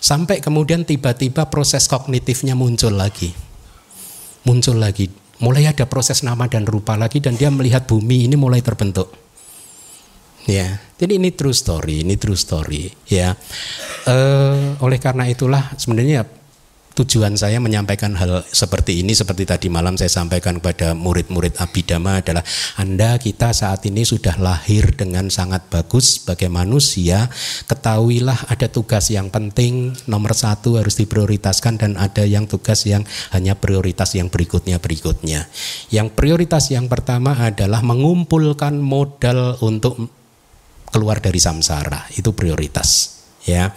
Sampai kemudian tiba-tiba proses kognitifnya muncul lagi muncul lagi. Mulai ada proses nama dan rupa lagi dan dia melihat bumi ini mulai terbentuk. Ya, jadi ini true story, ini true story. Ya, e, oleh karena itulah sebenarnya tujuan saya menyampaikan hal seperti ini seperti tadi malam saya sampaikan kepada murid-murid Abidama adalah Anda kita saat ini sudah lahir dengan sangat bagus. Sebagai manusia ketahuilah ada tugas yang penting. Nomor satu harus diprioritaskan dan ada yang tugas yang hanya prioritas yang berikutnya berikutnya yang prioritas yang pertama adalah mengumpulkan modal untuk keluar dari samsara. Itu prioritas ya.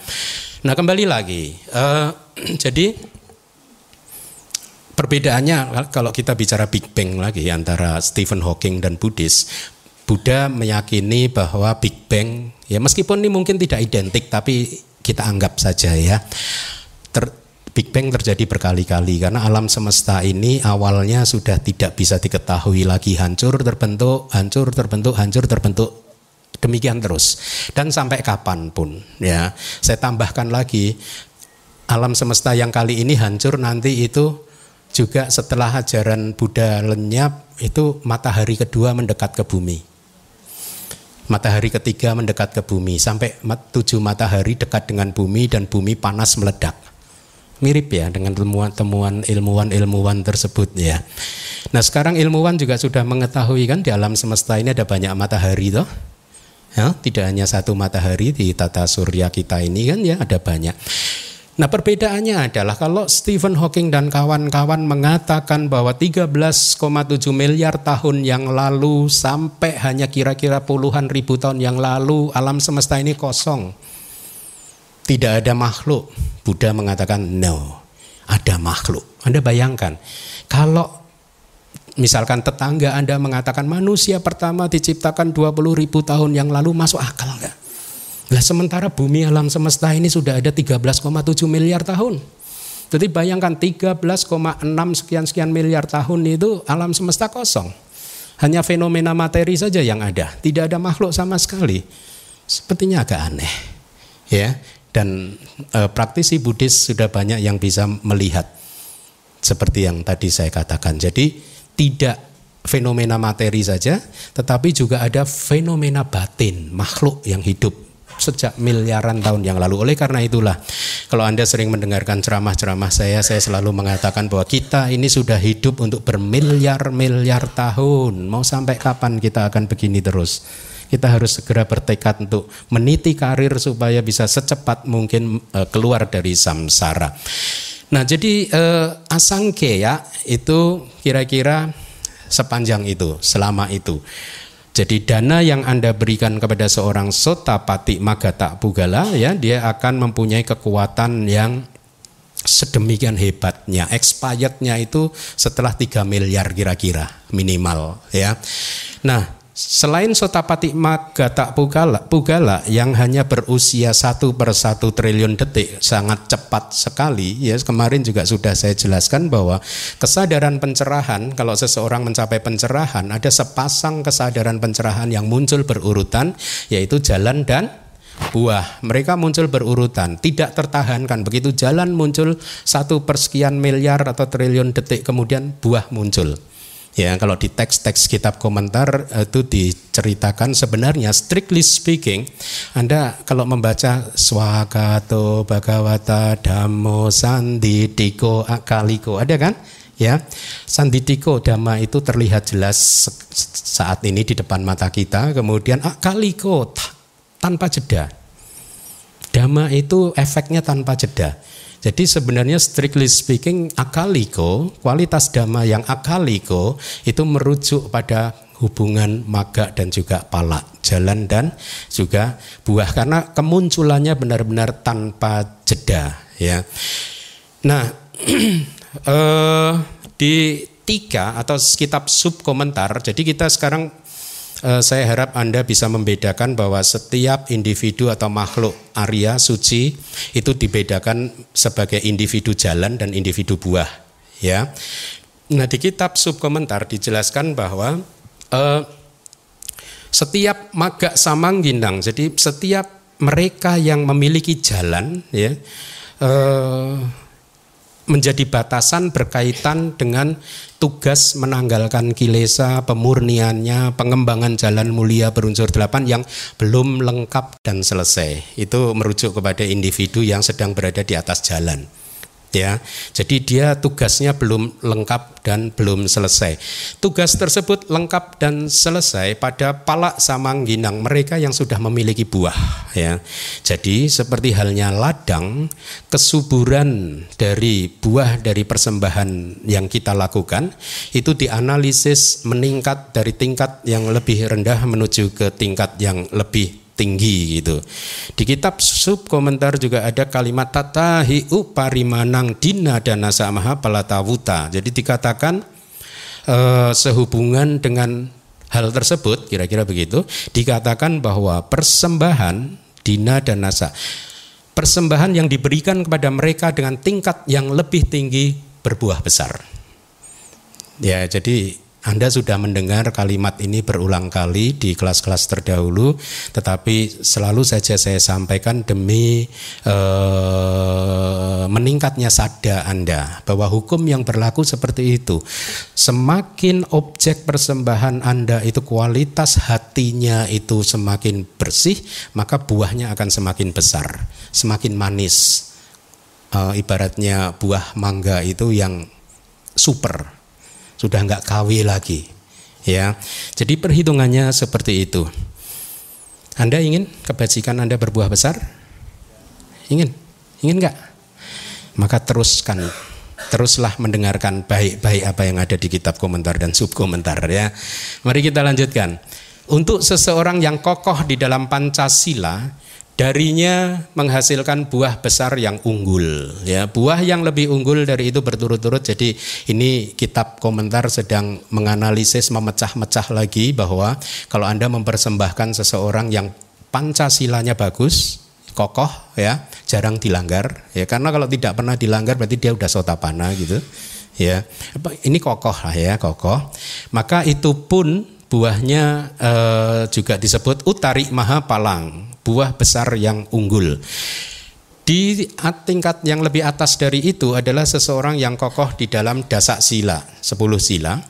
Nah kembali lagi uh, jadi perbedaannya kalau kita bicara Big Bang lagi antara Stephen Hawking dan Buddhis, Buddha meyakini bahwa Big Bang ya meskipun ini mungkin tidak identik tapi kita anggap saja ya. Ter, Big Bang terjadi berkali-kali karena alam semesta ini awalnya sudah tidak bisa diketahui lagi hancur terbentuk, hancur terbentuk, hancur terbentuk demikian terus dan sampai kapan pun ya. Saya tambahkan lagi alam semesta yang kali ini hancur nanti itu juga setelah ajaran Buddha lenyap itu matahari kedua mendekat ke bumi. Matahari ketiga mendekat ke bumi sampai tujuh matahari dekat dengan bumi dan bumi panas meledak. Mirip ya dengan temuan-temuan ilmuwan-ilmuwan tersebut ya. Nah sekarang ilmuwan juga sudah mengetahui kan di alam semesta ini ada banyak matahari toh. Ya, tidak hanya satu matahari di tata surya kita ini kan ya ada banyak. Nah perbedaannya adalah kalau Stephen Hawking dan kawan-kawan mengatakan bahwa 13,7 miliar tahun yang lalu sampai hanya kira-kira puluhan ribu tahun yang lalu alam semesta ini kosong. Tidak ada makhluk. Buddha mengatakan no, ada makhluk. Anda bayangkan kalau misalkan tetangga Anda mengatakan manusia pertama diciptakan 20 ribu tahun yang lalu masuk akal nggak? Lah sementara bumi alam semesta ini sudah ada 13,7 miliar tahun. Jadi bayangkan 13,6 sekian-sekian miliar tahun itu alam semesta kosong. Hanya fenomena materi saja yang ada, tidak ada makhluk sama sekali. Sepertinya agak aneh. Ya, dan e, praktisi Buddhis sudah banyak yang bisa melihat seperti yang tadi saya katakan. Jadi tidak fenomena materi saja, tetapi juga ada fenomena batin, makhluk yang hidup sejak miliaran tahun yang lalu. Oleh karena itulah, kalau Anda sering mendengarkan ceramah-ceramah saya, saya selalu mengatakan bahwa kita ini sudah hidup untuk bermiliar-miliar tahun. Mau sampai kapan kita akan begini terus? Kita harus segera bertekad untuk meniti karir supaya bisa secepat mungkin e, keluar dari samsara. Nah, jadi eh, asangke ya itu kira-kira sepanjang itu, selama itu. Jadi dana yang Anda berikan kepada seorang sotapati magata pugala ya, dia akan mempunyai kekuatan yang sedemikian hebatnya. Expirednya itu setelah 3 miliar kira-kira minimal ya. Nah, Selain Sotapati Magata Pugala, Pugala yang hanya berusia satu per satu triliun detik sangat cepat sekali. Ya kemarin juga sudah saya jelaskan bahwa kesadaran pencerahan kalau seseorang mencapai pencerahan ada sepasang kesadaran pencerahan yang muncul berurutan yaitu jalan dan buah. Mereka muncul berurutan tidak tertahankan. Begitu jalan muncul satu persekian miliar atau triliun detik kemudian buah muncul Ya, kalau di teks-teks kitab komentar itu diceritakan sebenarnya strictly speaking Anda kalau membaca Swagato Bhagavata Dhammo Sanditiko Akaliko ada kan? Ya. Sanditiko Dhamma itu terlihat jelas saat ini di depan mata kita, kemudian Akaliko tanpa jeda. Dhamma itu efeknya tanpa jeda. Jadi sebenarnya strictly speaking akaliko, kualitas dhamma yang akaliko itu merujuk pada hubungan maga dan juga pala, jalan dan juga buah karena kemunculannya benar-benar tanpa jeda ya. Nah, eh, di tiga atau kitab sub komentar, jadi kita sekarang saya harap Anda bisa membedakan bahwa setiap individu atau makhluk Arya suci itu dibedakan sebagai individu jalan dan individu buah, ya. Nah, di kitab subkomentar dijelaskan bahwa uh, setiap maga samangginang, jadi setiap mereka yang memiliki jalan, ya, uh, menjadi batasan berkaitan dengan tugas menanggalkan kilesa, pemurniannya, pengembangan jalan mulia berunsur delapan yang belum lengkap dan selesai. Itu merujuk kepada individu yang sedang berada di atas jalan ya. Jadi dia tugasnya belum lengkap dan belum selesai. Tugas tersebut lengkap dan selesai pada palak samangginang mereka yang sudah memiliki buah ya. Jadi seperti halnya ladang, kesuburan dari buah dari persembahan yang kita lakukan itu dianalisis meningkat dari tingkat yang lebih rendah menuju ke tingkat yang lebih tinggi gitu. Di kitab sub komentar juga ada kalimat tatahi uparimanang dina dan nasamaha palatawuta. Jadi dikatakan eh, sehubungan dengan hal tersebut kira-kira begitu dikatakan bahwa persembahan dina dan nasa persembahan yang diberikan kepada mereka dengan tingkat yang lebih tinggi berbuah besar. Ya, jadi anda sudah mendengar kalimat ini berulang kali di kelas-kelas terdahulu, tetapi selalu saja saya sampaikan demi eh, meningkatnya sada Anda bahwa hukum yang berlaku seperti itu. Semakin objek persembahan Anda itu kualitas hatinya itu semakin bersih, maka buahnya akan semakin besar, semakin manis. Eh, ibaratnya buah mangga itu yang super sudah nggak KW lagi. Ya, jadi perhitungannya seperti itu. Anda ingin kebajikan Anda berbuah besar? Ingin? Ingin nggak? Maka teruskan, teruslah mendengarkan baik-baik apa yang ada di kitab komentar dan subkomentar ya. Mari kita lanjutkan. Untuk seseorang yang kokoh di dalam Pancasila, darinya menghasilkan buah besar yang unggul ya. Buah yang lebih unggul dari itu berturut-turut. Jadi ini kitab komentar sedang menganalisis memecah-mecah lagi bahwa kalau Anda mempersembahkan seseorang yang Pancasilanya bagus kokoh ya jarang dilanggar ya. Karena kalau tidak pernah dilanggar berarti dia udah sotapana gitu ya. Ini kokoh lah ya kokoh. Maka itu pun buahnya eh, juga disebut utari maha palang buah besar yang unggul. Di tingkat yang lebih atas dari itu adalah seseorang yang kokoh di dalam dasak sila, sepuluh sila.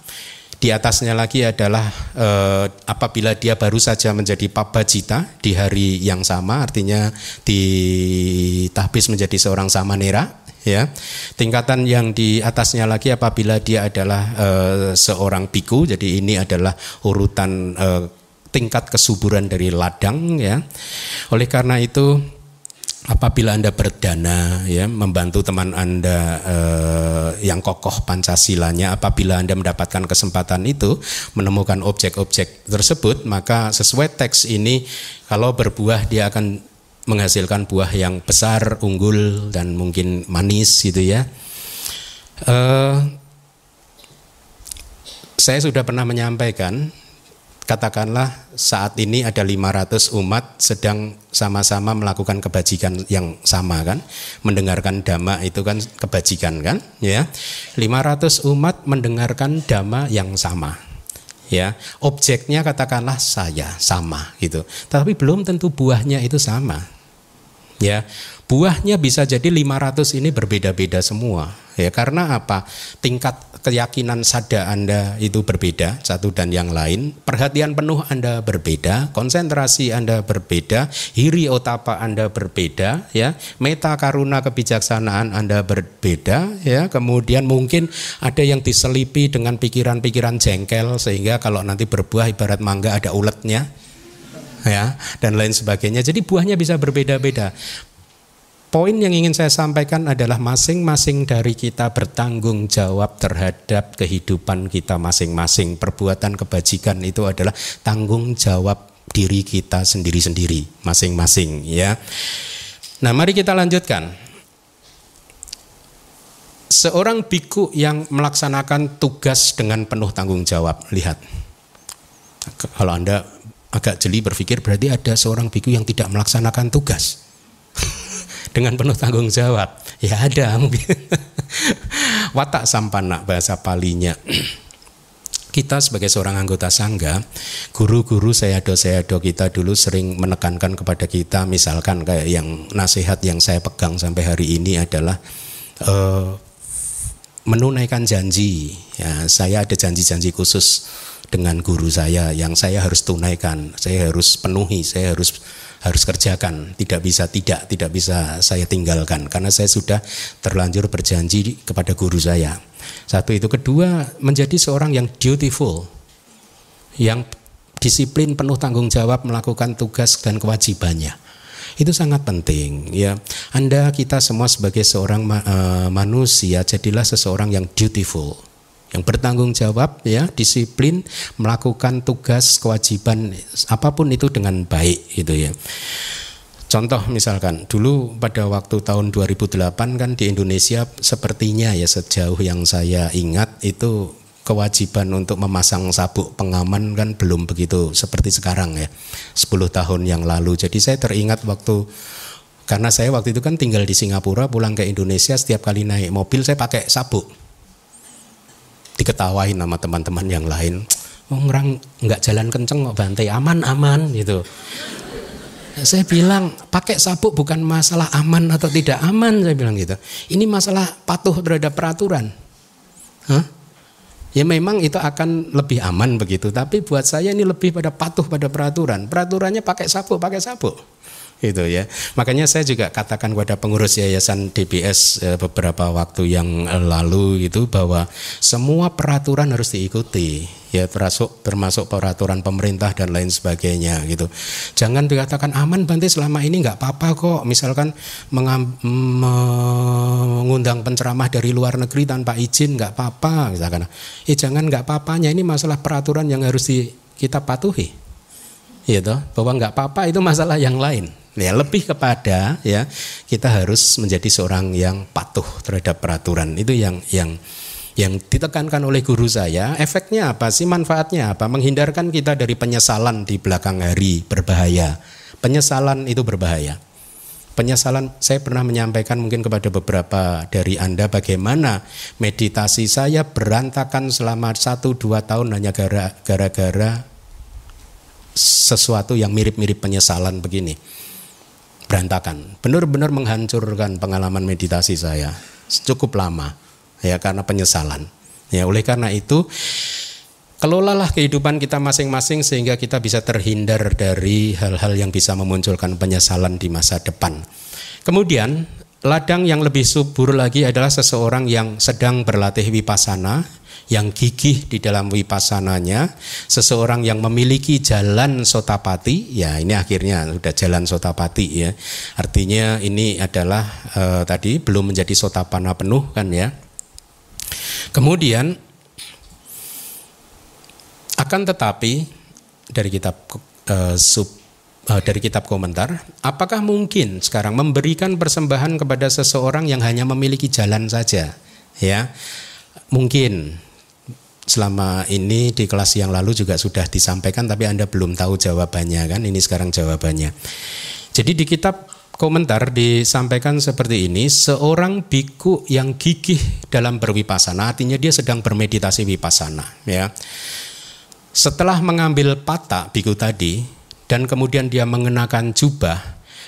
Di atasnya lagi adalah eh, apabila dia baru saja menjadi pabajita di hari yang sama, artinya ditahbis menjadi seorang samanera, ya. Tingkatan yang di atasnya lagi apabila dia adalah eh, seorang biku, jadi ini adalah urutan eh, tingkat kesuburan dari ladang ya. Oleh karena itu apabila Anda berdana ya membantu teman Anda eh, yang kokoh Pancasilanya apabila Anda mendapatkan kesempatan itu menemukan objek-objek tersebut maka sesuai teks ini kalau berbuah dia akan menghasilkan buah yang besar, unggul dan mungkin manis gitu ya. Eh, saya sudah pernah menyampaikan katakanlah saat ini ada 500 umat sedang sama-sama melakukan kebajikan yang sama kan? Mendengarkan dhamma itu kan kebajikan kan? Ya. 500 umat mendengarkan dhamma yang sama. Ya. Objeknya katakanlah saya sama gitu. Tapi belum tentu buahnya itu sama. Ya. Buahnya bisa jadi 500 ini berbeda-beda semua ya karena apa? Tingkat keyakinan sada Anda itu berbeda satu dan yang lain. Perhatian penuh Anda berbeda konsentrasi Anda berbeda hiri otapa Anda berbeda ya. Meta karuna kebijaksanaan Anda berbeda ya. Kemudian mungkin ada yang diselipi dengan pikiran-pikiran jengkel sehingga kalau nanti berbuah ibarat mangga ada uletnya ya dan lain sebagainya. Jadi buahnya bisa berbeda-beda Poin yang ingin saya sampaikan adalah masing-masing dari kita bertanggung jawab terhadap kehidupan kita masing-masing. Perbuatan kebajikan itu adalah tanggung jawab diri kita sendiri-sendiri masing-masing ya. Nah, mari kita lanjutkan. Seorang biku yang melaksanakan tugas dengan penuh tanggung jawab. Lihat. Kalau Anda agak jeli berpikir berarti ada seorang biku yang tidak melaksanakan tugas dengan penuh tanggung jawab? Ya ada mungkin. Watak sampana bahasa palinya. Kita sebagai seorang anggota sangga, guru-guru saya do saya do kita dulu sering menekankan kepada kita, misalkan kayak yang nasihat yang saya pegang sampai hari ini adalah uh, menunaikan janji. Ya, saya ada janji-janji khusus dengan guru saya yang saya harus tunaikan, saya harus penuhi, saya harus harus kerjakan, tidak bisa tidak, tidak bisa saya tinggalkan karena saya sudah terlanjur berjanji kepada guru saya. Satu itu, kedua menjadi seorang yang dutiful, yang disiplin penuh tanggung jawab melakukan tugas dan kewajibannya. Itu sangat penting ya. Anda kita semua sebagai seorang uh, manusia jadilah seseorang yang dutiful yang bertanggung jawab ya disiplin melakukan tugas kewajiban apa pun itu dengan baik gitu ya. Contoh misalkan dulu pada waktu tahun 2008 kan di Indonesia sepertinya ya sejauh yang saya ingat itu kewajiban untuk memasang sabuk pengaman kan belum begitu seperti sekarang ya. 10 tahun yang lalu. Jadi saya teringat waktu karena saya waktu itu kan tinggal di Singapura pulang ke Indonesia setiap kali naik mobil saya pakai sabuk diketawain sama teman-teman yang lain. Oh, orang nggak jalan kenceng kok bantai aman aman gitu. Saya bilang pakai sabuk bukan masalah aman atau tidak aman saya bilang gitu. Ini masalah patuh terhadap peraturan. Hah? ya memang itu akan lebih aman begitu tapi buat saya ini lebih pada patuh pada peraturan. Peraturannya pakai sabuk pakai sabuk itu ya. Makanya saya juga katakan kepada pengurus yayasan DBS eh, beberapa waktu yang lalu itu bahwa semua peraturan harus diikuti ya termasuk termasuk peraturan pemerintah dan lain sebagainya gitu. Jangan dikatakan aman Bante selama ini nggak apa-apa kok. Misalkan mengundang penceramah dari luar negeri tanpa izin nggak apa-apa misalkan. Eh jangan nggak apa-apanya ini masalah peraturan yang harus di, kita patuhi. Gitu, bahwa nggak apa-apa itu masalah yang lain. Ya, lebih kepada ya kita harus menjadi seorang yang patuh terhadap peraturan. Itu yang yang yang ditekankan oleh guru saya, efeknya apa sih? Manfaatnya apa? Menghindarkan kita dari penyesalan di belakang hari berbahaya. Penyesalan itu berbahaya. Penyesalan saya pernah menyampaikan mungkin kepada beberapa dari Anda bagaimana meditasi saya berantakan selama 1 2 tahun hanya gara-gara sesuatu yang mirip-mirip penyesalan begini berantakan, benar-benar menghancurkan pengalaman meditasi saya cukup lama ya karena penyesalan. Ya oleh karena itu kelolalah kehidupan kita masing-masing sehingga kita bisa terhindar dari hal-hal yang bisa memunculkan penyesalan di masa depan. Kemudian ladang yang lebih subur lagi adalah seseorang yang sedang berlatih wipasana yang gigih di dalam wipassananya, seseorang yang memiliki jalan sotapati, ya ini akhirnya sudah jalan sotapati ya. Artinya ini adalah eh, tadi belum menjadi sotapana penuh kan ya. Kemudian akan tetapi dari kitab uh, sub uh, dari kitab komentar, apakah mungkin sekarang memberikan persembahan kepada seseorang yang hanya memiliki jalan saja? Ya, mungkin selama ini di kelas yang lalu juga sudah disampaikan, tapi anda belum tahu jawabannya kan? Ini sekarang jawabannya. Jadi di kitab komentar disampaikan seperti ini, seorang biku yang gigih dalam berwipasana, artinya dia sedang bermeditasi wipasana, ya. Setelah mengambil patah biku tadi dan kemudian dia mengenakan jubah,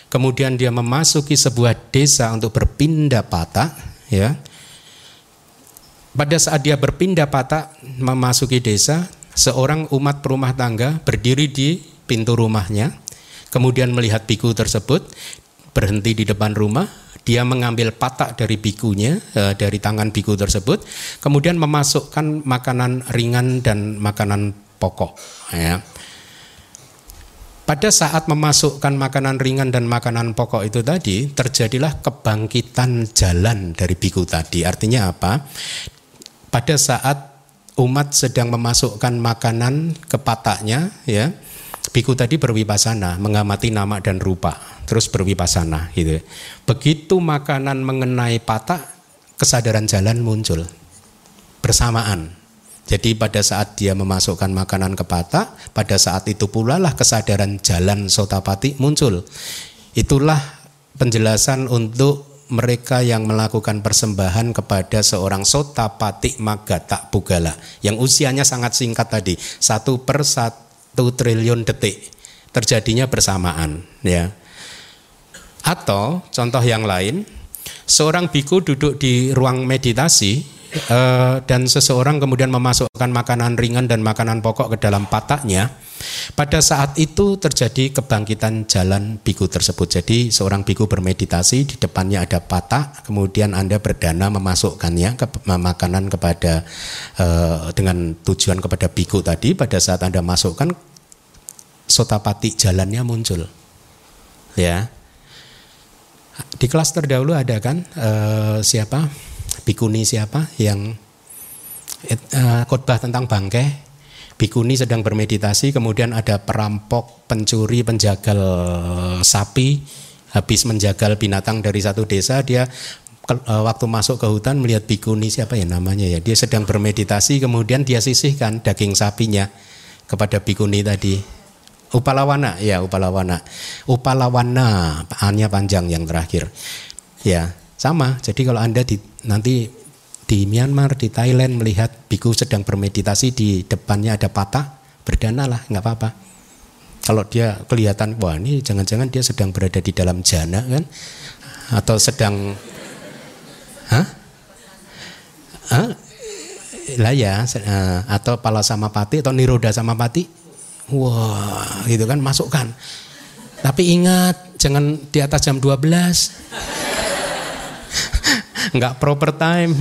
kemudian dia memasuki sebuah desa untuk berpindah patah, ya. Pada saat dia berpindah patah memasuki desa, seorang umat perumah tangga berdiri di pintu rumahnya, kemudian melihat biku tersebut, berhenti di depan rumah, dia mengambil patak dari bikunya, eh, dari tangan biku tersebut, kemudian memasukkan makanan ringan dan makanan pokok ya. Pada saat memasukkan makanan ringan dan makanan pokok itu tadi, terjadilah kebangkitan jalan dari biku tadi. Artinya apa? Pada saat umat sedang memasukkan makanan ke pataknya, ya, biku tadi berwipasana, mengamati nama dan rupa, terus berwipasana, gitu. Begitu makanan mengenai patak, kesadaran jalan muncul bersamaan jadi pada saat dia memasukkan makanan ke patak, pada saat itu pula lah kesadaran jalan sotapati muncul. Itulah penjelasan untuk mereka yang melakukan persembahan kepada seorang sotapati magata pugala yang usianya sangat singkat tadi satu per satu triliun detik terjadinya bersamaan ya. Atau contoh yang lain seorang biku duduk di ruang meditasi uh, dan seseorang kemudian memasukkan makanan ringan dan makanan pokok ke dalam pataknya, pada saat itu terjadi kebangkitan jalan biku tersebut. Jadi seorang biku bermeditasi di depannya ada patak, kemudian anda berdana memasukkannya ke makanan kepada uh, dengan tujuan kepada biku tadi. Pada saat anda masukkan, sotapati jalannya muncul, ya. Di kelas terdahulu ada kan uh, siapa? bikuni siapa yang uh, khotbah tentang bangkai bikuni sedang bermeditasi kemudian ada perampok pencuri penjagal sapi habis menjagal binatang dari satu desa dia uh, waktu masuk ke hutan melihat bikuni siapa ya namanya ya dia sedang bermeditasi kemudian dia sisihkan daging sapinya kepada bikuni tadi. Upalawana ya upalawana. Upalawana hanya panjang yang terakhir. Ya sama. Jadi kalau anda di nanti di Myanmar, di Thailand melihat biku sedang bermeditasi di depannya ada patah, berdana lah, nggak apa-apa. Kalau dia kelihatan, wah ini jangan-jangan dia sedang berada di dalam jana kan, atau sedang, hah? Hah? Lah ya, eh, atau pala sama pati atau niroda sama pati, wah gitu kan masukkan. Tapi ingat jangan di atas jam 12 nggak proper time.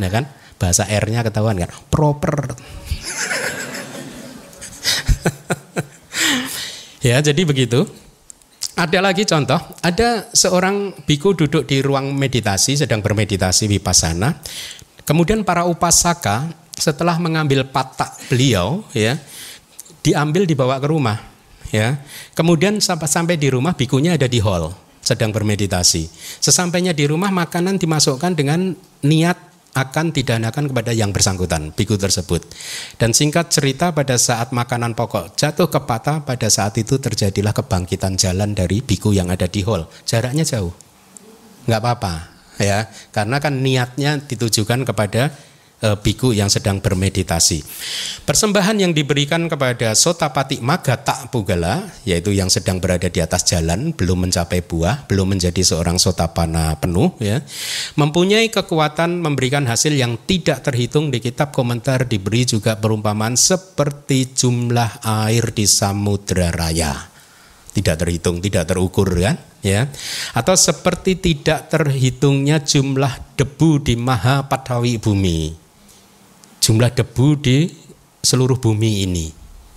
nah kan bahasa R-nya ketahuan kan proper. ya jadi begitu. Ada lagi contoh, ada seorang biku duduk di ruang meditasi sedang bermeditasi vipassana. Kemudian para upasaka setelah mengambil patak beliau ya diambil dibawa ke rumah ya. Kemudian sampai sampai di rumah bikunya ada di hall sedang bermeditasi. Sesampainya di rumah makanan dimasukkan dengan niat akan didanakan kepada yang bersangkutan, biku tersebut. Dan singkat cerita pada saat makanan pokok jatuh ke patah, pada saat itu terjadilah kebangkitan jalan dari biku yang ada di hall. Jaraknya jauh, nggak apa-apa ya, karena kan niatnya ditujukan kepada biku yang sedang bermeditasi. Persembahan yang diberikan kepada Sotapati Magata Pugala, yaitu yang sedang berada di atas jalan, belum mencapai buah, belum menjadi seorang sotapana penuh, ya, mempunyai kekuatan memberikan hasil yang tidak terhitung di kitab komentar diberi juga perumpamaan seperti jumlah air di samudra raya. Tidak terhitung, tidak terukur kan? ya atau seperti tidak terhitungnya jumlah debu di maha patawi bumi jumlah debu di seluruh bumi ini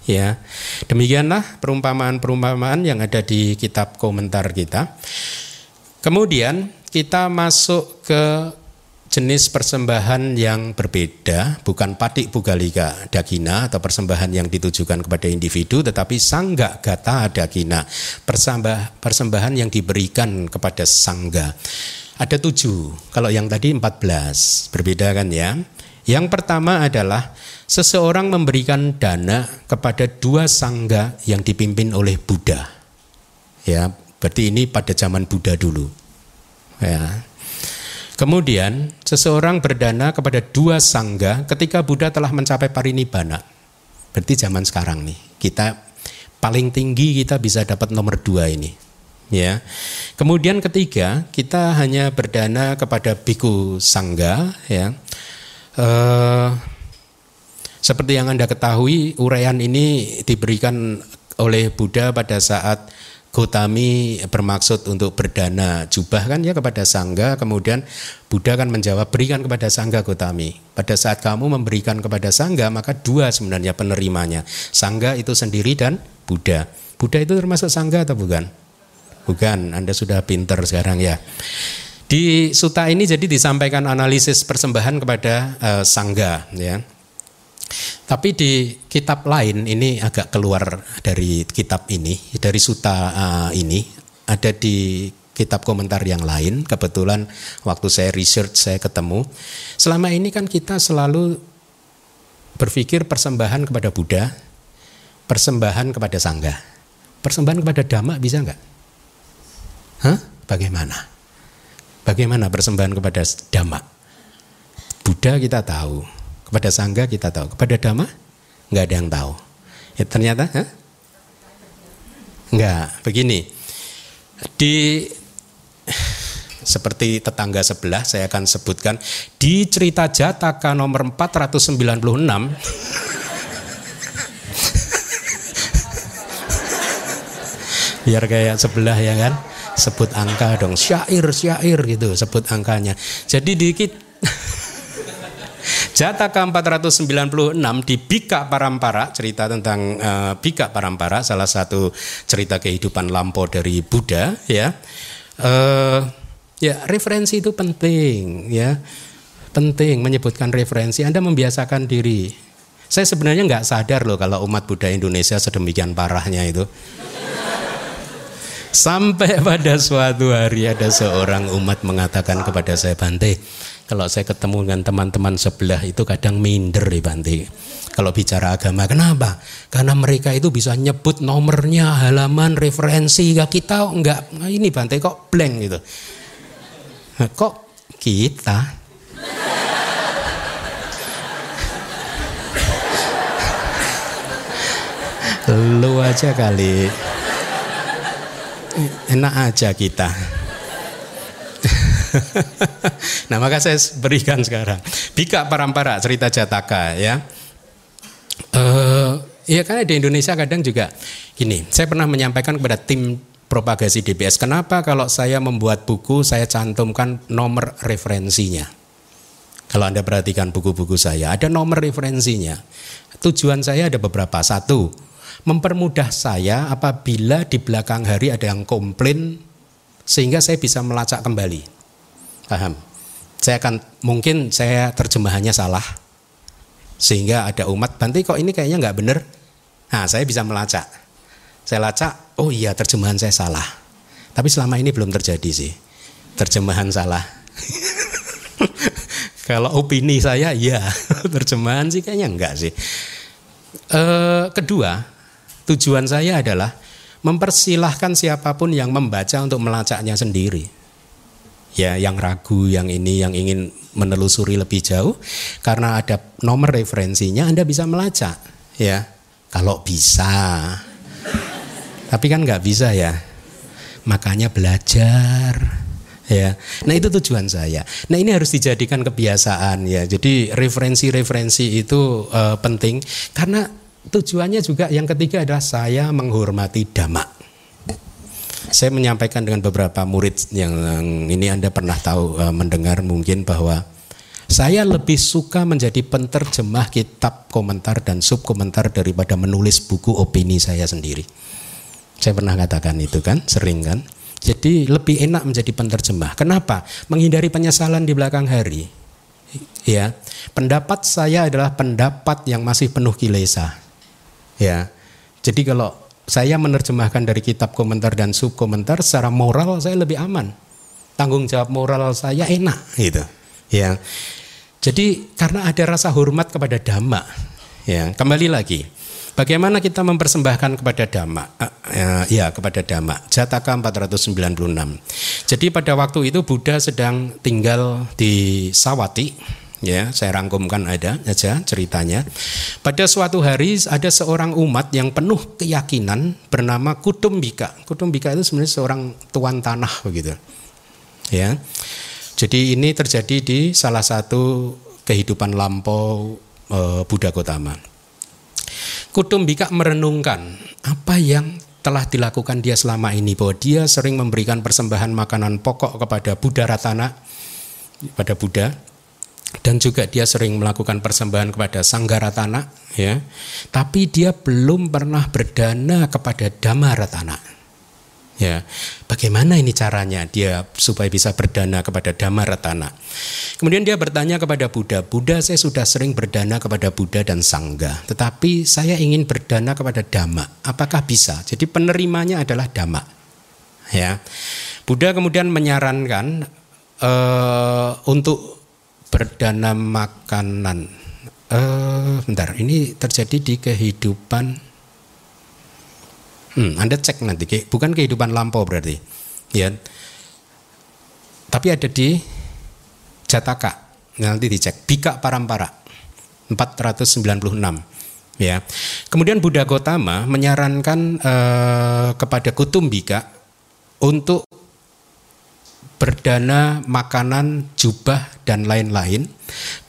ya demikianlah perumpamaan-perumpamaan yang ada di kitab komentar kita kemudian kita masuk ke jenis persembahan yang berbeda, bukan patik bugalika dagina atau persembahan yang ditujukan kepada individu, tetapi sangga gata dagina, persembah, persembahan yang diberikan kepada sangga. Ada tujuh, kalau yang tadi empat belas, berbeda kan ya. Yang pertama adalah seseorang memberikan dana kepada dua sangga yang dipimpin oleh Buddha. Ya, berarti ini pada zaman Buddha dulu. Ya, Kemudian seseorang berdana kepada dua sangga ketika Buddha telah mencapai parinibbana. Berarti zaman sekarang nih kita paling tinggi kita bisa dapat nomor dua ini. Ya. Kemudian ketiga kita hanya berdana kepada biku sangga ya. Uh, seperti yang anda ketahui uraian ini diberikan oleh Buddha pada saat Gotami bermaksud untuk berdana jubah kan ya kepada sangga kemudian Buddha kan menjawab berikan kepada sangga Gotami. Pada saat kamu memberikan kepada sangga maka dua sebenarnya penerimanya sangga itu sendiri dan Buddha. Buddha itu termasuk sangga atau bukan? Bukan Anda sudah pinter sekarang ya di suta ini jadi disampaikan analisis persembahan kepada uh, sangga ya tapi di kitab lain ini agak keluar dari kitab ini, dari suta uh, ini ada di kitab komentar yang lain. Kebetulan waktu saya research saya ketemu. Selama ini kan kita selalu berpikir persembahan kepada Buddha, persembahan kepada sangga. Persembahan kepada dhamma bisa enggak? Hah? Bagaimana? Bagaimana persembahan kepada dhamma? Buddha kita tahu, kepada sangga kita tahu, kepada dhamma nggak ada yang tahu. Ya, ternyata, huh? nggak. Begini, di seperti tetangga sebelah saya akan sebutkan di cerita Jataka nomor 496 biar kayak sebelah ya kan sebut angka dong syair syair gitu sebut angkanya jadi dikit Jataka 496 di Bika Parampara, cerita tentang uh, Bika Parampara, salah satu cerita kehidupan lampau dari Buddha, ya. Uh, ya, referensi itu penting, ya. Penting menyebutkan referensi. Anda membiasakan diri. Saya sebenarnya nggak sadar loh kalau umat Buddha Indonesia sedemikian parahnya itu. Sampai pada suatu hari ada seorang umat mengatakan kepada saya, Bante, kalau saya ketemu dengan teman-teman sebelah itu kadang minder di Bante. Kalau bicara agama, kenapa? Karena mereka itu bisa nyebut nomornya, halaman, referensi. Ya kita enggak, nah ini Bante kok blank gitu. Kok kita? Lu aja kali. Enak aja kita. nah maka saya berikan sekarang. Bika Parampara cerita Jataka ya. Uh, ya karena di Indonesia kadang juga gini. Saya pernah menyampaikan kepada tim propagasi DBS. Kenapa kalau saya membuat buku saya cantumkan nomor referensinya. Kalau Anda perhatikan buku-buku saya, ada nomor referensinya. Tujuan saya ada beberapa. Satu, mempermudah saya apabila di belakang hari ada yang komplain sehingga saya bisa melacak kembali. Paham? Saya akan mungkin saya terjemahannya salah sehingga ada umat Banti kok ini kayaknya nggak benar. Nah, saya bisa melacak. Saya lacak, oh iya terjemahan saya salah. Tapi selama ini belum terjadi sih. Terjemahan salah. Kalau opini saya iya, terjemahan sih kayaknya enggak sih. E, kedua, tujuan saya adalah mempersilahkan siapa pun yang membaca untuk melacaknya sendiri ya yang ragu, yang ini, yang ingin menelusuri lebih jauh, karena ada nomor referensinya Anda bisa melacak, ya. Kalau bisa, tapi kan nggak bisa ya. Makanya belajar, ya. Nah itu tujuan saya. Nah ini harus dijadikan kebiasaan ya. Jadi referensi-referensi itu uh, penting karena tujuannya juga yang ketiga adalah saya menghormati damak. Saya menyampaikan dengan beberapa murid yang ini Anda pernah tahu uh, mendengar mungkin bahwa saya lebih suka menjadi penterjemah kitab komentar dan subkomentar daripada menulis buku opini saya sendiri. Saya pernah katakan itu kan, sering kan. Jadi lebih enak menjadi penterjemah. Kenapa? Menghindari penyesalan di belakang hari. Ya, pendapat saya adalah pendapat yang masih penuh kilesa. Ya, jadi kalau saya menerjemahkan dari kitab komentar dan subkomentar secara moral saya lebih aman. Tanggung jawab moral saya enak gitu. Ya. Jadi karena ada rasa hormat kepada dhamma. Ya, kembali lagi. Bagaimana kita mempersembahkan kepada dhamma? Uh, ya, kepada dhamma. Jataka 496. Jadi pada waktu itu Buddha sedang tinggal di Sawati, ya saya rangkumkan ada aja ceritanya. Pada suatu hari ada seorang umat yang penuh keyakinan bernama Kutumbika. Kutumbika itu sebenarnya seorang tuan tanah begitu. Ya. Jadi ini terjadi di salah satu kehidupan lampau e, Buddha Gotama. Kutumbika merenungkan apa yang telah dilakukan dia selama ini bahwa dia sering memberikan persembahan makanan pokok kepada Buddha Ratana pada Buddha dan juga dia sering melakukan persembahan kepada Sanggaratana ya tapi dia belum pernah berdana kepada Dhamma Ratana Ya, bagaimana ini caranya dia supaya bisa berdana kepada Dhamma Ratana? Kemudian dia bertanya kepada Buddha, Buddha saya sudah sering berdana kepada Buddha dan Sangga, tetapi saya ingin berdana kepada Dhamma. Apakah bisa? Jadi penerimanya adalah Dhamma. Ya, Buddha kemudian menyarankan uh, untuk berdana makanan. Uh, bentar, ini terjadi di kehidupan Hmm, Anda cek nanti, bukan kehidupan lampau berarti, ya. Tapi ada di Jataka, nanti dicek. Bika Parampara 496, ya. Kemudian Buddha Gotama menyarankan eh, kepada Kutumbika untuk berdana makanan, jubah dan lain-lain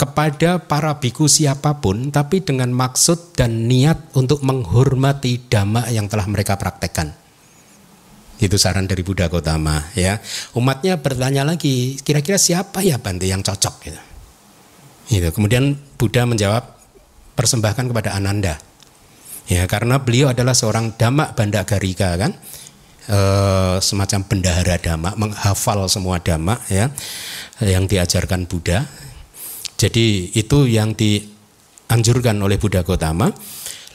kepada para biku siapa pun tapi dengan maksud dan niat untuk menghormati dhamma yang telah mereka praktekkan. Itu saran dari Buddha Gotama ya. Umatnya bertanya lagi, kira-kira siapa ya Bante yang cocok gitu. Gitu. Kemudian Buddha menjawab persembahkan kepada Ananda. Ya, karena beliau adalah seorang dhamma bandagarika kan Eh, semacam bendahara dhamma, menghafal semua dhamma ya yang diajarkan Buddha. Jadi itu yang dianjurkan oleh Buddha Gotama.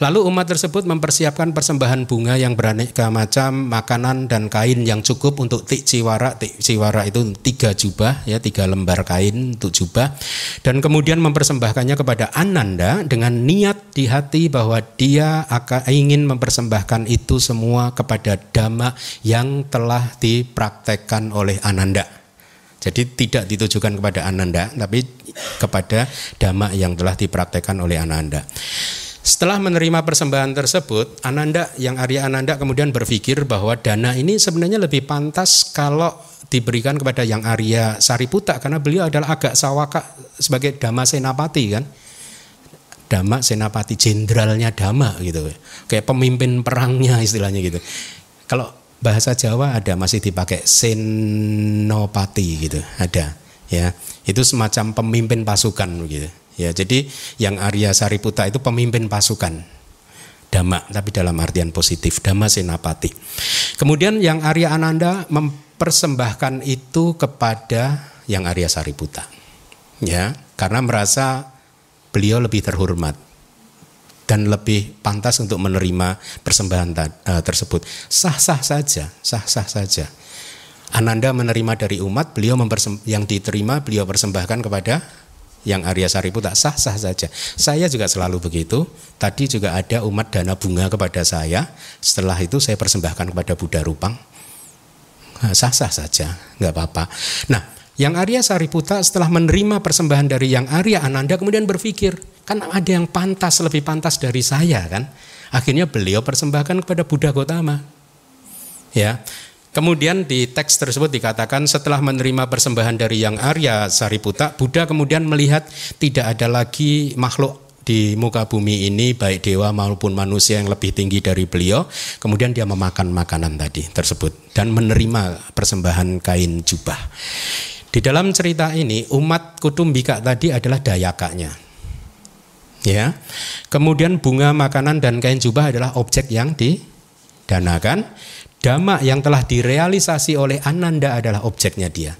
Lalu umat tersebut mempersiapkan persembahan bunga yang beraneka macam, makanan dan kain yang cukup untuk tik ciwara. Ciwara itu tiga jubah, ya tiga lembar kain untuk jubah. Dan kemudian mempersembahkannya kepada Ananda dengan niat di hati bahwa dia akan ingin mempersembahkan itu semua kepada Dhamma yang telah dipraktekkan oleh Ananda. Jadi tidak ditujukan kepada Ananda, tapi kepada Dhamma yang telah dipraktekkan oleh Ananda. Setelah menerima persembahan tersebut, Ananda yang Arya Ananda kemudian berpikir bahwa dana ini sebenarnya lebih pantas kalau diberikan kepada yang Arya Sariputa karena beliau adalah agak sawaka sebagai Dama Senapati kan. Dama Senapati jenderalnya Dama gitu. Kayak pemimpin perangnya istilahnya gitu. Kalau bahasa Jawa ada masih dipakai Senopati gitu, ada ya. Itu semacam pemimpin pasukan gitu. Ya, jadi yang Arya Sariputa itu pemimpin pasukan Dhamma, tapi dalam artian positif, Dhamma Senapati. Kemudian yang Arya Ananda mempersembahkan itu kepada yang Arya Sariputa. Ya, karena merasa beliau lebih terhormat dan lebih pantas untuk menerima persembahan uh, tersebut. Sah-sah saja, sah-sah saja. Ananda menerima dari umat, beliau yang diterima beliau persembahkan kepada yang Arya Sariputa sah-sah saja. Saya juga selalu begitu. Tadi juga ada umat dana bunga kepada saya. Setelah itu saya persembahkan kepada Buddha Rupang. Nah, sah-sah saja, nggak apa-apa. Nah, yang Arya Sariputa setelah menerima persembahan dari yang Arya Ananda kemudian berpikir, kan ada yang pantas, lebih pantas dari saya kan. Akhirnya beliau persembahkan kepada Buddha Gotama. Ya, Kemudian di teks tersebut dikatakan setelah menerima persembahan dari yang Arya Sariputa, Buddha kemudian melihat tidak ada lagi makhluk di muka bumi ini baik dewa maupun manusia yang lebih tinggi dari beliau. Kemudian dia memakan makanan tadi tersebut dan menerima persembahan kain jubah. Di dalam cerita ini umat Kutumbika tadi adalah dayakanya. Ya. Kemudian bunga makanan dan kain jubah adalah objek yang didanakan dhamma yang telah direalisasi oleh Ananda adalah objeknya dia.